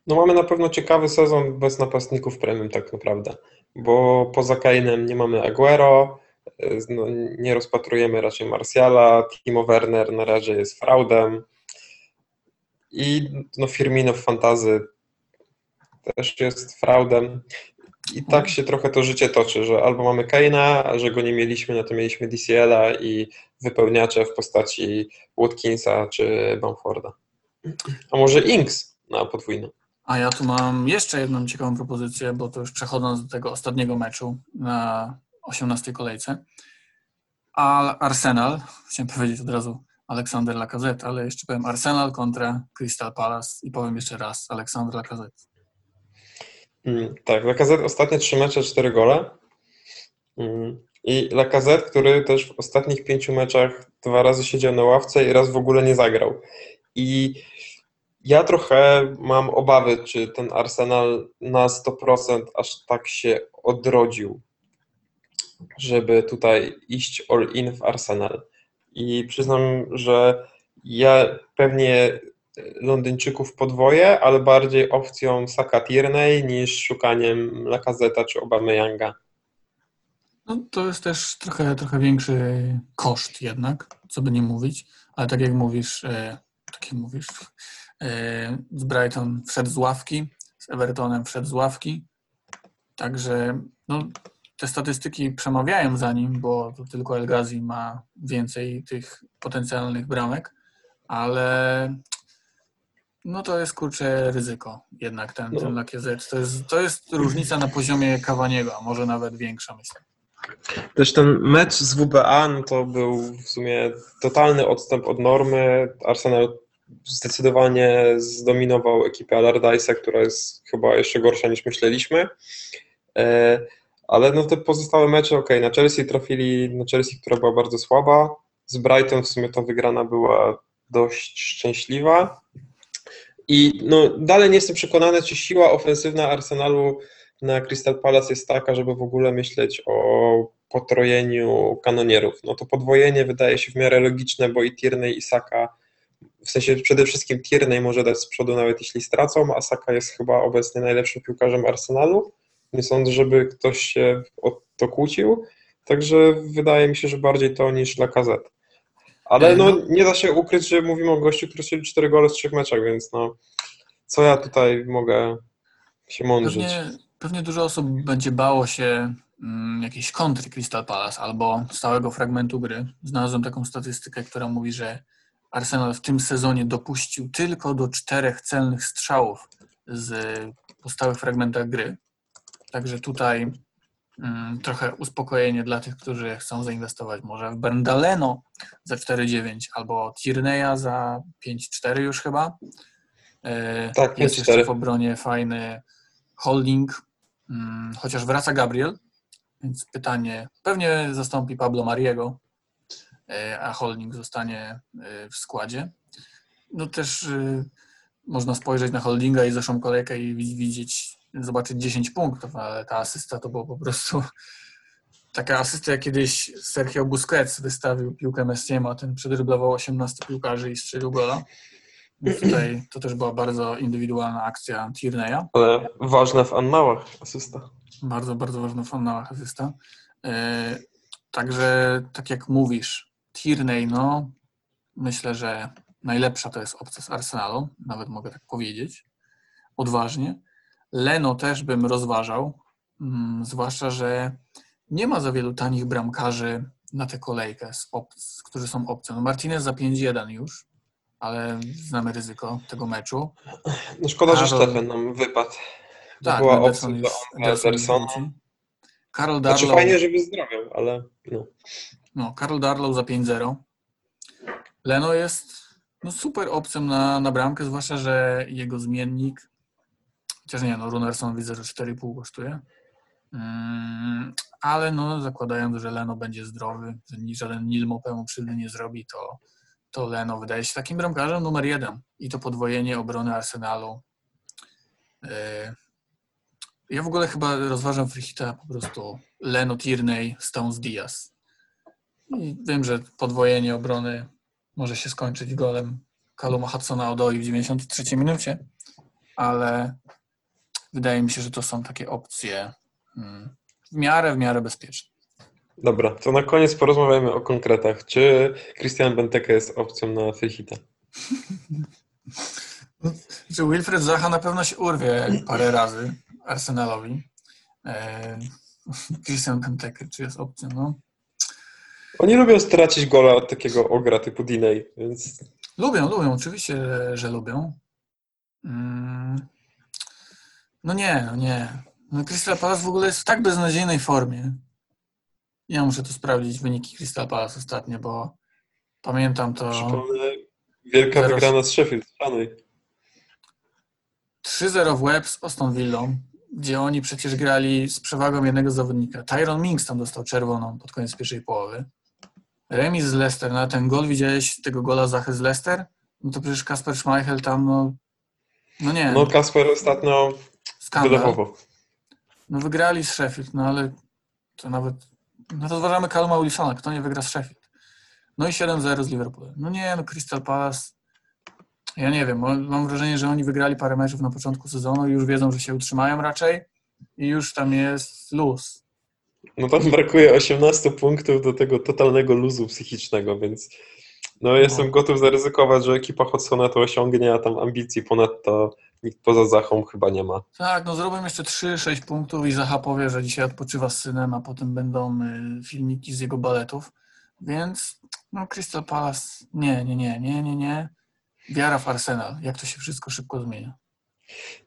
No mamy na pewno ciekawy sezon bez napastników premium tak naprawdę, bo poza Kane'em nie mamy Aguero, no, nie rozpatrujemy raczej Martiala, Timo Werner na razie jest fraudem i no Firmino w fantazy też jest fraudem i tak się trochę to życie toczy, że albo mamy Kane'a, a że go nie mieliśmy, no to mieliśmy DCL-a i wypełniacze w postaci Watkinsa czy Bamforda. A może Inks na podwójną. A ja tu mam jeszcze jedną ciekawą propozycję, bo to już przechodząc do tego ostatniego meczu na 18 kolejce. Al Arsenal, chciałem powiedzieć od razu Aleksander Lacazette, ale jeszcze powiem Arsenal kontra Crystal Palace i powiem jeszcze raz Aleksander Lacazette. Mm, tak, Lacazette ostatnie trzy mecze, cztery gole. Mm, I Lacazette, który też w ostatnich pięciu meczach dwa razy siedział na ławce i raz w ogóle nie zagrał. I ja trochę mam obawy, czy ten Arsenal na 100% aż tak się odrodził, żeby tutaj iść all in w Arsenal. I przyznam, że ja pewnie Londyńczyków podwoje, ale bardziej opcją Saka Tierney niż szukaniem Lacazeta czy Obameyanga. No, to jest też trochę, trochę większy koszt jednak, co by nie mówić, ale tak jak mówisz, e, tak kim mówisz. E, Z Brighton wszedł z ławki, z Evertonem wszedł z ławki. Także no, te statystyki przemawiają za nim, bo to tylko El Ghazi ma więcej tych potencjalnych bramek, ale no to jest kurczę ryzyko jednak ten, No. ten Lacazette. To jest, to jest różnica na poziomie Cavaniego, a może nawet większa myślę. Też ten mecz z WBA no to był w sumie totalny odstęp od normy. Arsenal zdecydowanie zdominował ekipę Allardyce'a, która jest chyba jeszcze gorsza niż myśleliśmy. E, Ale no te pozostałe mecze, ok, na Chelsea trafili, na Chelsea, która była bardzo słaba. Z Brighton w sumie ta wygrana była dość szczęśliwa. I no, dalej nie jestem przekonany, czy siła ofensywna Arsenalu na Crystal Palace jest taka, żeby w ogóle myśleć o potrojeniu kanonierów. No to podwojenie wydaje się w miarę logiczne, bo i Tierney i Saka, w sensie przede wszystkim Tierney może dać z przodu nawet jeśli stracą, a Saka jest chyba obecnie najlepszym piłkarzem Arsenalu. Nie sądzę, żeby ktoś się o to kłócił, także wydaje mi się, że bardziej to niż Lacazette. Ale no, nie da się ukryć, że mówimy o gościu, który strzelił 4 gole w trzech meczach, więc no, co ja tutaj mogę się mądrzyć? Pewnie, pewnie dużo osób będzie bało się mm, jakiejś kontry Crystal Palace albo stałego fragmentu gry. Znalazłem taką statystykę, która mówi, że Arsenal w tym sezonie dopuścił tylko do czterech celnych strzałów z, po stałych fragmentach gry. Także tutaj trochę uspokojenie dla tych, którzy chcą zainwestować może w Berndaleno za 4,9 albo Tierney'a za 5,4 już chyba. E, Tak, Jest 5-4. jeszcze w obronie fajny holding, mm, chociaż wraca Gabriel, więc pytanie, pewnie zastąpi Pablo Mariego, e, a holding zostanie e, w składzie. No też można spojrzeć na holdinga i zeszłą kolejkę i wi- widzieć, zobaczyć 10 punktów, ale ta asysta to było po prostu taka asysta, jak kiedyś Sergio Busquets wystawił piłkę Messiemu, a ten przedryblował 18 piłkarzy i strzelił gola. Więc tutaj to też była bardzo indywidualna akcja Tierney'a. Ale ważne w annałach asysta. Bardzo, bardzo ważna w annałach asysta. E, Także tak jak mówisz, Tierney, no myślę, że najlepsza to jest opcja z Arsenalu, nawet mogę tak powiedzieć, odważnie. Leno też bym rozważał, mm, zwłaszcza, że nie ma za wielu tanich bramkarzy na tę kolejkę, którzy są opcją. No Martinez za 5-1 już, ale znamy ryzyko tego meczu. No szkoda, że Karol- Stefan nam wypadł. To Tak, była opcja dla Edersona. Karol Znaczy Darlow, fajnie, żeby zdrowiał, ale no. no, Karol Darlow za 5-0. Leno jest no, super opcją na, na bramkę, zwłaszcza, że jego zmiennik, chociaż nie, no Runerson widzę, że 4,5 kosztuje. Mm, ale no, zakładając, że Leno będzie zdrowy, że żaden Nil Mopé mu krzywdy nie zrobi, to, to Leno wydaje się takim bramkarzem numer jeden. I to podwojenie obrony Arsenalu. Yy, Ja w ogóle chyba rozważam Frichita po prostu Leno, Tierney, Stones, Diaz. I wiem, że podwojenie obrony może się skończyć golem Kaluma Hudsona Odoi w 93 minucie, ale wydaje mi się, że to są takie opcje mm, w miarę, w miarę bezpieczne. Dobra, to na koniec porozmawiamy o konkretach. Czy Christian Benteke jest opcją na Frichita? Że Wilfred Zaha na pewno się urwie parę razy Arsenalowi. E, Christian Benteke, czy jest opcją? No. Oni lubią stracić gola od takiego ogra typu Diney, więc Lubią, lubią, oczywiście, że, że lubią. Mm. No nie, no nie. No Crystal Palace w ogóle jest w tak beznadziejnej formie. Ja muszę tu sprawdzić wyniki Crystal Palace ostatnio, bo pamiętam to przypomnę, wielka Zaraz. wygrana z Sheffield. Szanuj. 3-0 w łeb z Aston Villą, gdzie oni przecież grali z przewagą jednego zawodnika. Tyron Minks tam dostał czerwoną pod koniec pierwszej połowy. Remis z Leicester, na ten gol widziałeś tego gola Zachy z Leicester? No to przecież Kasper Schmeichel tam, no, no nie, No Kasper ostatnio skandal. No wygrali z Sheffield, no ale to nawet, no to zważamy Caluma Wilsona, kto nie wygra z Sheffield. No i 7-0 z Liverpoolem. No nie, no Crystal Palace, ja nie wiem, mam wrażenie, że oni wygrali parę meczów na początku sezonu i już wiedzą, że się utrzymają raczej i już tam jest luz. No tam brakuje 18 punktów do tego totalnego luzu psychicznego, więc No, jestem gotów zaryzykować, że ekipa Hodsona to osiągnie, a tam ambicji ponadto nikt poza Zachą chyba nie ma. Tak, no zrobię jeszcze 3-6 punktów i Zacha powie, że dzisiaj odpoczywa z synem, a potem będą y, filmiki z jego baletów. Więc no Crystal Palace, nie, nie, nie, nie, nie, nie. Wiara w Arsenal, jak to się wszystko szybko zmienia.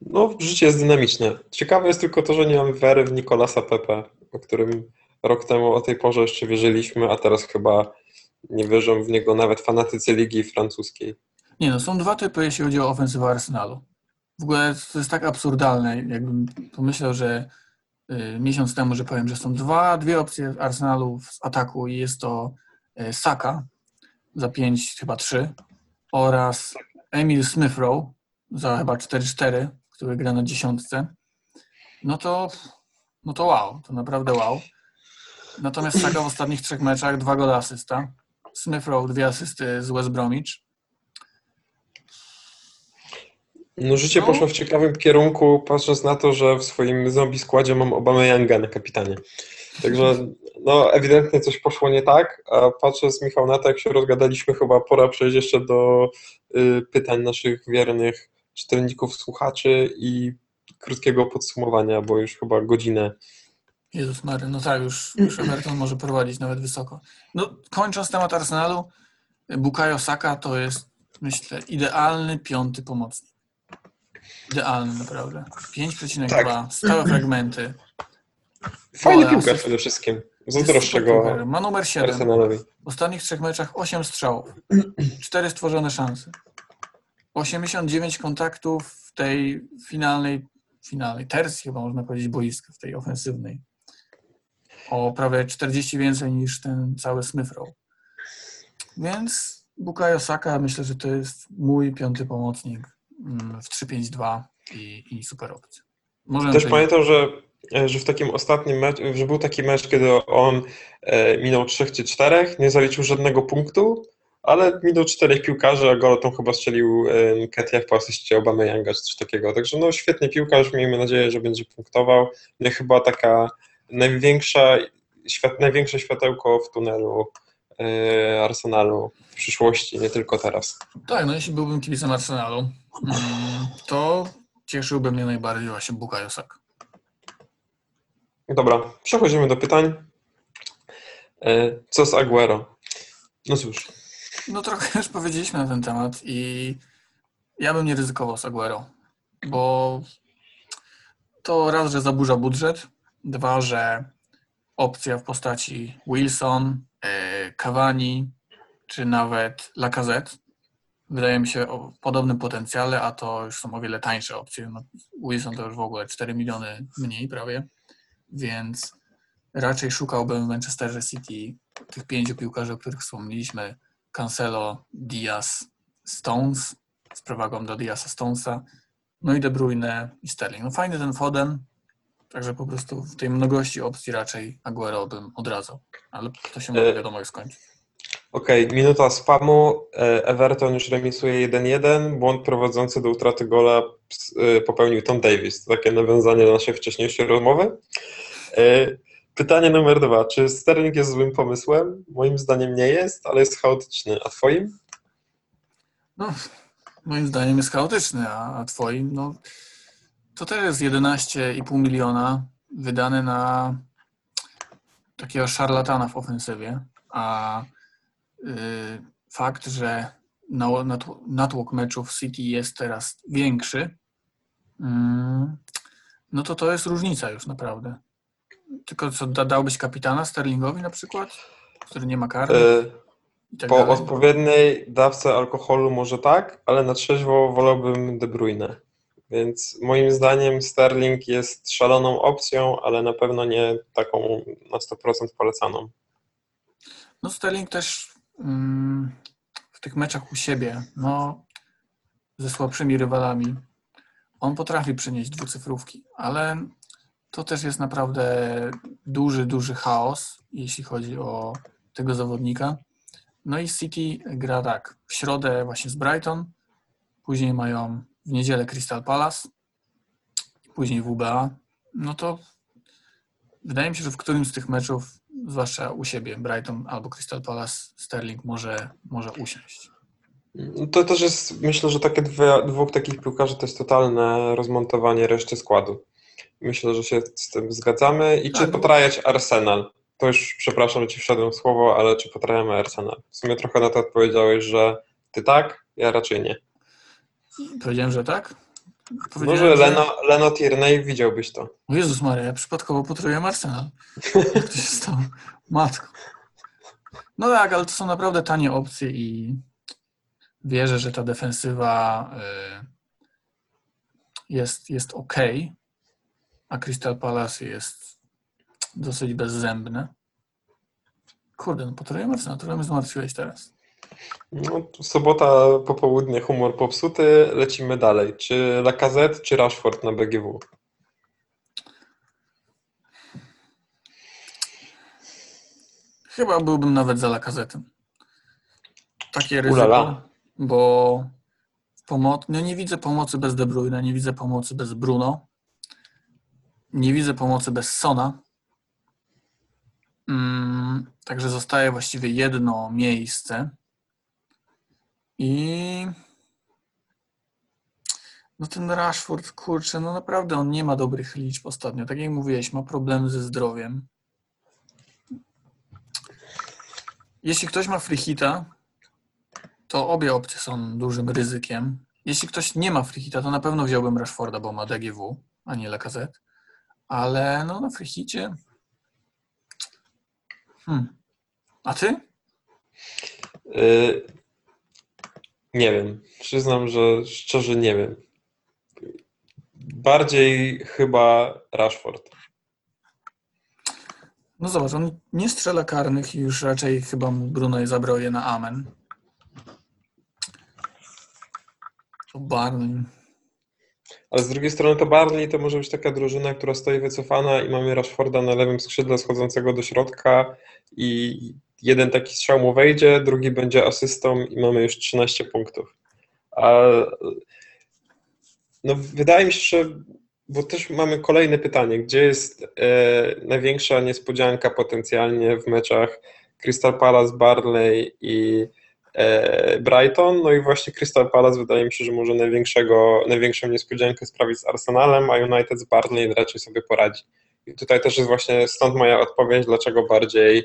No, życie jest dynamiczne. Ciekawe jest tylko to, że nie mam wiary w Nicolasa Pepe, o którym rok temu o tej porze jeszcze wierzyliśmy, a teraz chyba nie wierzą w niego nawet fanatycy ligi francuskiej. Nie no, są dwa typy, jeśli chodzi o ofensywę Arsenalu. W ogóle to jest tak absurdalne, jakbym pomyślał, że y, miesiąc temu, że powiem, że są dwa, dwie opcje Arsenalu z ataku i jest to y, Saka za 5, chyba 3 oraz Emil Smithrow za chyba 4-4, który gra na dziesiątce. No to, no to wow, to naprawdę wow. Natomiast Saka w ostatnich trzech meczach dwa gole asysta. Smithrow dwie asysty z West Bromwich. No, życie No. poszło w ciekawym kierunku, patrząc na to, że w swoim zombie składzie mam Obama Younga na kapitanie. Także no, ewidentnie coś poszło nie tak, a patrząc Michał na to, jak się rozgadaliśmy, chyba pora przejść jeszcze do y, pytań naszych wiernych czytelników, słuchaczy i krótkiego podsumowania, bo już chyba godzinę. Jezus Mary, no tak, już, już Everton może prowadzić nawet wysoko. No, kończąc temat Arsenalu, Bukayo Saka to jest, myślę, idealny piąty pomocnik. Idealny, naprawdę. 5,2, Tak. stałe fragmenty. Fajny piłkarz przede wszystkim. Zazdroszczę go. Ma numer 7. Arsenalowi. W ostatnich trzech meczach 8 strzałów, 4 stworzone szanse. 89 kontaktów w tej finalnej, finalnej tercji, chyba można powiedzieć, boiska, w tej ofensywnej. O prawie 40 więcej niż ten cały Smithrow. Więc Bukayo Saka myślę, że to jest mój piąty pomocnik w 3-5-2 i, i super opcja. Możemy Też pamiętam, że, e, że w takim ostatnim meczu, że był taki mecz, kiedy on e, minął trzech czy czterech, nie zaliczył żadnego punktu, ale minął czterech piłkarzy, a gol tą chyba strzelił e, Ketiach po asyście Obama Younga czy coś takiego. Także no świetny piłkarz, miejmy nadzieję, że będzie punktował. I chyba taka największa, świat, największe światełko w tunelu Arsenalu w przyszłości, nie tylko teraz. Tak, no jeśli byłbym kibicem Arsenalu, mm, to cieszyłby mnie najbardziej właśnie Bukayo Saka. Dobra, przechodzimy do pytań. E, Co z Aguero? No cóż, No trochę już powiedzieliśmy na ten temat i ja bym nie ryzykował z Aguero, bo to raz, że zaburza budżet, dwa, że opcja w postaci Wilson, Cavani czy nawet Lacazette. Wydaje mi się o podobnym potencjale, a to już są o wiele tańsze opcje. No, Wilson to już w ogóle 4 miliony mniej prawie, więc raczej szukałbym w Manchesterze City tych pięciu piłkarzy, o których wspomnieliśmy, Cancelo, Diaz, Stones z przewagą do Diaza Stonesa, no i De Bruyne i Sterling. No fajny ten Foden, także po prostu w tej mnogości opcji raczej Aguero bym odradzał, ale to się może wiadomo jak skończy. okej, minuta spamu. E, Everton już remisuje 1-1. Błąd prowadzący do utraty gola e, popełnił Tom Davis. Takie nawiązanie do naszej wcześniejszej rozmowy. E, Pytanie numer dwa. Czy Sterling jest złym pomysłem? Moim zdaniem nie jest, ale jest chaotyczny. A twoim? No, moim zdaniem jest chaotyczny, a, a twoim, no to też jest 11,5 miliona wydane na takiego szarlatana w ofensywie, a y, fakt, że na- natł- natłok meczów City jest teraz większy, mm, no to to jest różnica już naprawdę. Tylko co, da, dałbyś kapitana Sterlingowi na przykład, który nie ma karty E, i tak Po dalej? odpowiedniej dawce alkoholu może tak, ale na trzeźwo wolałbym De Bruyne. Więc moim zdaniem Sterling jest szaloną opcją, ale na pewno nie taką na 100% polecaną. No Sterling też mm, w tych meczach u siebie, no ze słabszymi rywalami, on potrafi przynieść dwucyfrówki, ale to też jest naprawdę duży, duży chaos, jeśli chodzi o tego zawodnika. No i City gra tak, w środę właśnie z Brighton, później mają w niedzielę Crystal Palace, później WBA, no to wydaje mi się, że w którymś z tych meczów zwłaszcza u siebie, Brighton albo Crystal Palace, Sterling może, może usiąść. To też jest, myślę, że takie dwie, dwóch takich piłkarzy to jest totalne rozmontowanie reszty składu. Myślę, że się z tym zgadzamy. I czy Tak. potrajać Arsenal? To już, przepraszam, że ci wszedłem w słowo, ale czy potrajamy Arsenal? W sumie trochę na to odpowiedziałeś, że ty tak, ja raczej nie. Powiedziałem, że tak? Może że- Leno, Leno Tierney widziałbyś to. O Jezus Maria, ja przypadkowo potrójłem Arsenal. Jak to się stało? Matko. No tak, ale to są naprawdę tanie opcje i wierzę, że ta defensywa y, jest, jest ok, a Crystal Palace jest dosyć bezzębne. Kurde, no potrójłem Arsenal, trochę mnie zmartwiłeś teraz. No, sobota, popołudnie, humor popsuty, lecimy dalej. Czy Lacazette, czy Rashford na BGW? Chyba byłbym nawet za lakazetem. Takie ryzyko, Ulala. bo pomo- no nie widzę pomocy bez De Bruyne, nie widzę pomocy bez Bruno, nie widzę pomocy bez Sona. Mm, także zostaje właściwie jedno miejsce i no ten Rashford, kurczę, no naprawdę on nie ma dobrych liczb ostatnio. Tak jak mówiłeś, ma problemy ze zdrowiem. Jeśli ktoś ma free hita, to obie opcje są dużym ryzykiem. Jeśli ktoś nie ma free hita, to na pewno wziąłbym Rashforda, bo ma DGW, a nie Lacazette. Ale no na free hicie... Hmm. A ty? Nie wiem. Przyznam, że szczerze nie wiem. Bardziej chyba Rashford. No zobacz, on nie strzela karnych i już raczej chyba mu Bruno je zabrał je na amen. To Barney. Ale z drugiej strony to Barney to może być taka drużyna, która stoi wycofana i mamy Rashforda na lewym skrzydle schodzącego do środka i jeden taki strzał mu wejdzie, drugi będzie asystą i mamy już 13 punktów. A, no wydaje mi się, że bo też mamy kolejne pytanie, gdzie jest e, największa niespodzianka potencjalnie w meczach Crystal Palace, Barley i e, Brighton, no i właśnie Crystal Palace wydaje mi się, że może największego, największą niespodziankę sprawić z Arsenalem, a United z Barney raczej sobie poradzi. I tutaj też jest właśnie stąd moja odpowiedź, dlaczego bardziej,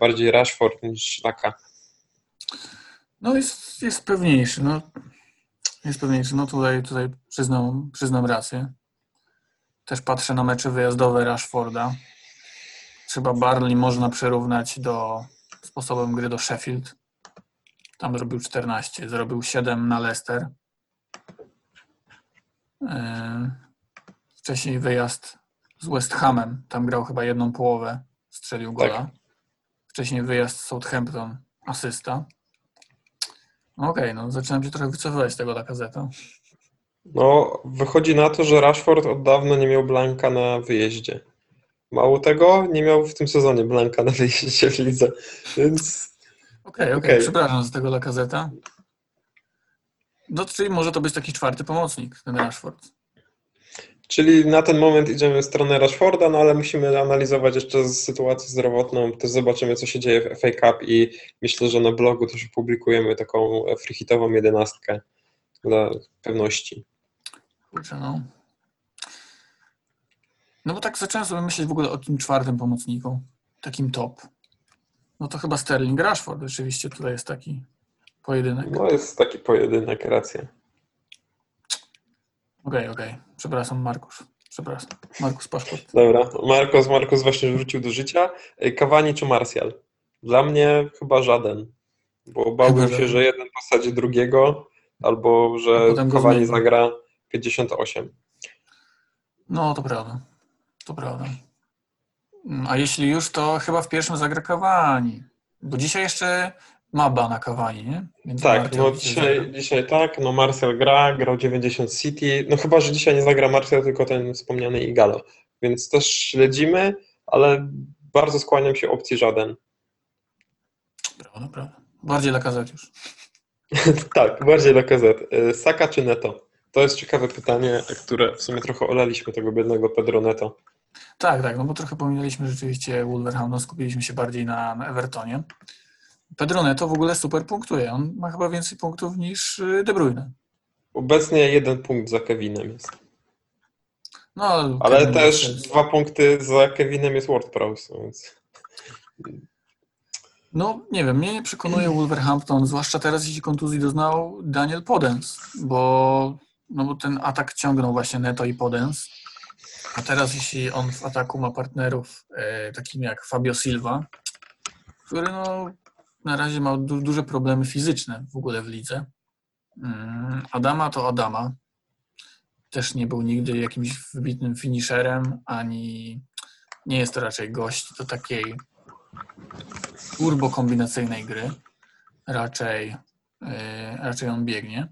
bardziej Rashford niż Laka. No jest, jest pewniejszy. No, jest pewniejszy. No tutaj, tutaj przyznam, przyznam rację. Też patrzę na mecze wyjazdowe Rashforda. Chyba Barley można przyrównać do sposobem gry do Sheffield. Tam zrobił 14, zrobił 7 na Leicester. Yy, Wcześniej wyjazd z West Hamem. Tam grał chyba jedną połowę. Strzelił gola. Tak. Wcześniej wyjazd z Southampton. Asysta. No Okej, no zaczynam się trochę wycofywać z tego Lacazette. No, wychodzi na to, że Rashford od dawna nie miał Blanka na wyjeździe. Mało tego, nie miał w tym sezonie Blanka na wyjeździe w lidze, więc Okej, okej, Okej. przepraszam z tego Lacazeta. No, czyli może to być taki czwarty pomocnik, ten Rashford. Czyli na ten moment idziemy w stronę Rashforda, no ale musimy analizować jeszcze sytuację zdrowotną. Też zobaczymy, co się dzieje w FA Cup i myślę, że na blogu też opublikujemy taką freehitową jedenastkę dla pewności. Kurczę, no. No bo tak zacząłem sobie myśleć w ogóle o tym czwartym pomocniku, takim top. No to chyba Sterling Rashford rzeczywiście tutaj jest taki pojedynek. No jest taki pojedynek, racja. Okej, okej. Przepraszam, Markusz. Przepraszam. Markus Paszport. Dobra, Marcos, Marcos właśnie wrócił do życia. Cavani czy Martial? Dla mnie chyba żaden, bo bałbym się, że jeden posadzi drugiego, albo że Cavani zmieni. zagra 58. No, to prawda. To prawda. Mm, A jeśli już, to chyba w pierwszym zagra Cavani. Bo dzisiaj jeszcze ma bana Cavani, nie? Więc Tak, no dzisiaj dzisiaj, zagra. dzisiaj tak, no Martial gra, grał 90 City, no chyba, że dzisiaj nie zagra Martial, tylko ten wspomniany Igalo, więc też śledzimy, ale bardzo skłaniam się opcji żaden. Prawda, prawda. Bardziej Lacazette już. tak, bardziej dla KZ. Saka czy Neto? To jest ciekawe pytanie, które w sumie trochę olaliśmy tego biednego Pedro Neto. Tak, tak, no bo trochę pominęliśmy rzeczywiście Wolverhampton, skupiliśmy się bardziej na, na Evertonie. Pedro Neto w ogóle super punktuje. On ma chyba więcej punktów niż y, De Bruyne. Obecnie jeden punkt za Kevinem jest. No, Ale Kevin też jest- dwa punkty za Kevinem jest WordPress, więc No, nie wiem, mnie nie przekonuje Wolverhampton, zwłaszcza teraz, jeśli kontuzji doznał Daniel Podens, bo, no bo ten atak ciągnął właśnie Neto i Podens. A teraz, jeśli on w ataku ma partnerów e, takim jak Fabio Silva, który no, na razie ma du duże problemy fizyczne w ogóle w lidze. Mm, Adama to Adama. Też nie był nigdy jakimś wybitnym finisherem, ani nie jest to raczej gość do takiej turbo kombinacyjnej gry. Raczej, yy, raczej on biegnie.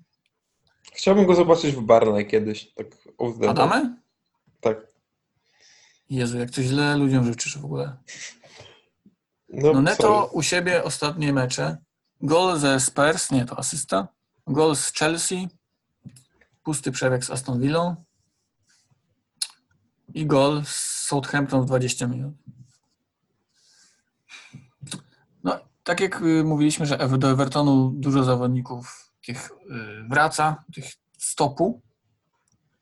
chciałbym go zobaczyć w Barney kiedyś. Tak Adamy? Tak. Jezu, jak to źle ludziom życzysz w ogóle. No, No Neto sorry. u siebie ostatnie mecze. Gol ze Spurs, nie, to asysta. Gol z Chelsea. Pusty przebieg z Aston Villą. I gol z Southampton w 20 minut. No, tak jak y, mówiliśmy, że do Evertonu dużo zawodników tych y, wraca, tych stopu.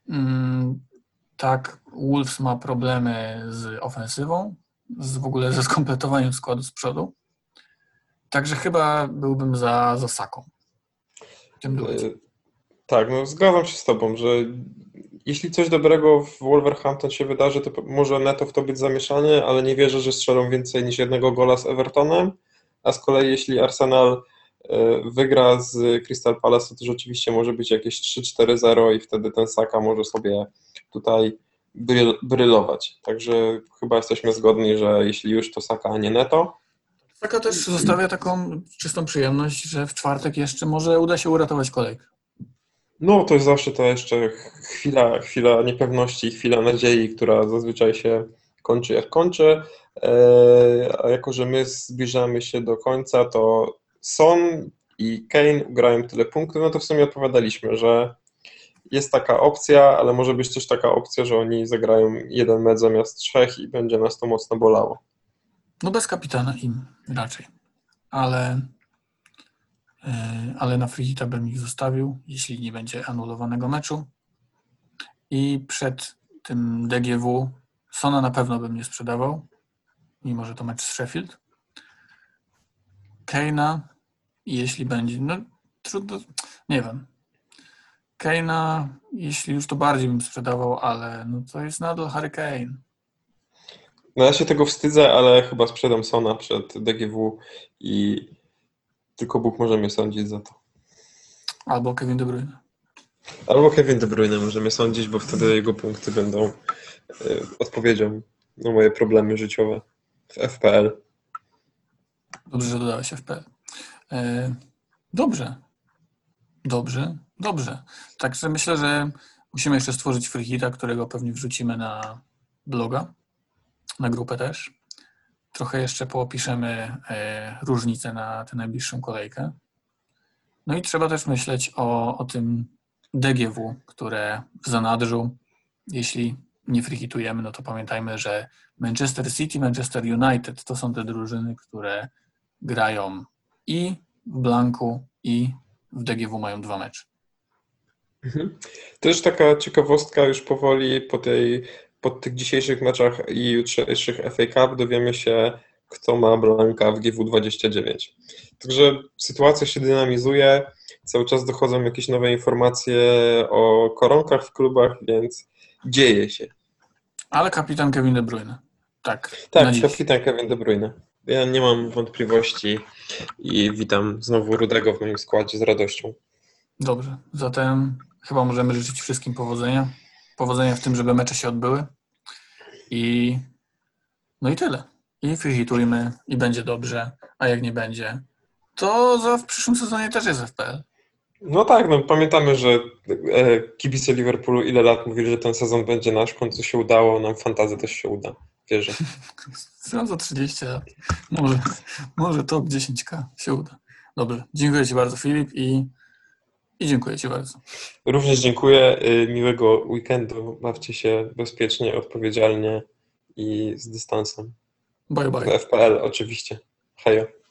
Mm, Tak, Wolves ma problemy z ofensywą, z, w ogóle ze skompletowaniem składu z przodu. Także chyba byłbym za, za Saką. w tym. E, Tak, no zgadzam się z Tobą, że jeśli coś dobrego w Wolverhampton się wydarzy, to może Neto w to być zamieszany, ale nie wierzę, że strzelą więcej niż jednego gola z Evertonem. A z kolei jeśli Arsenal e, wygra z Crystal Palace, to, to rzeczywiście może być jakieś 3-4-0 i wtedy ten Saka może sobie tutaj bryl, brylować. Także chyba jesteśmy zgodni, że jeśli już to Saka, a nie Neto. Saka też zostawia taką czystą przyjemność, że w czwartek jeszcze może uda się uratować kolejkę. No, to jest zawsze ta jeszcze chwila, chwila niepewności, chwila nadziei, która zazwyczaj się kończy jak kończy. Eee, A jako, że my zbliżamy się do końca, to Son i Kane grają tyle punktów, no to w sumie odpowiadaliśmy, że jest taka opcja, ale może być też taka opcja, że oni zagrają jeden mecz zamiast trzech i będzie nas to mocno bolało. No bez kapitana im raczej. Ale, yy, ale na free hita bym ich zostawił, jeśli nie będzie anulowanego meczu. I przed tym DGW Sona na pewno bym nie sprzedawał, mimo że to mecz z Sheffield. Keina, jeśli będzie, no trudno, nie wiem. Keina, jeśli już to bardziej bym sprzedawał, ale no to jest nadal Harry Kane. No ja się tego wstydzę, ale chyba sprzedam Sona przed DGW i tylko Bóg może mnie sądzić za to. Albo Kevin De Bruyne. Albo Kevin De Bruyne możemy sądzić, bo wtedy jego punkty będą e, odpowiedzią na moje problemy życiowe w FPL. Dobrze, że dodałeś FPL. E, Dobrze. Dobrze, dobrze. Także myślę, że musimy jeszcze stworzyć freehita, którego pewnie wrzucimy na bloga, na grupę też. Trochę jeszcze poopiszemy e, różnice na tę najbliższą kolejkę. No i trzeba też myśleć o, o tym DGW, które w zanadrzu, jeśli nie freehitujemy, no to pamiętajmy, że Manchester City, Manchester United to są te drużyny, które grają i w Blanku, i w DGW mają dwa mecze. Też taka ciekawostka już powoli po, tej, po tych dzisiejszych meczach i jutrzejszych FA Cup dowiemy się, kto ma Blanka w GW29. Także sytuacja się dynamizuje, cały czas dochodzą jakieś nowe informacje o koronkach w klubach, więc dzieje się. Ale kapitan Kevin De Bruyne. Tak, Tak, kapitan Kevin De Bruyne. Ja nie mam wątpliwości i witam znowu Rudego w moim składzie z radością. Dobrze. Zatem chyba możemy życzyć wszystkim powodzenia. Powodzenia w tym, żeby mecze się odbyły. I no i tyle. I freehitujmy i będzie dobrze, a jak nie będzie, to za w przyszłym sezonie też jest FPL. No tak, no pamiętamy, że e, kibice Liverpoolu ile lat mówili, że ten sezon będzie nasz, w końcu się udało, nam fantazy też się uda. Znam za 30 lat. Może, może top 10k się uda. Dobrze. Dziękuję Ci bardzo, Filip, i, i dziękuję Ci bardzo. Również dziękuję, y, miłego weekendu, bawcie się bezpiecznie, odpowiedzialnie i z dystansem. Bye W bye. FPL oczywiście. Hejo.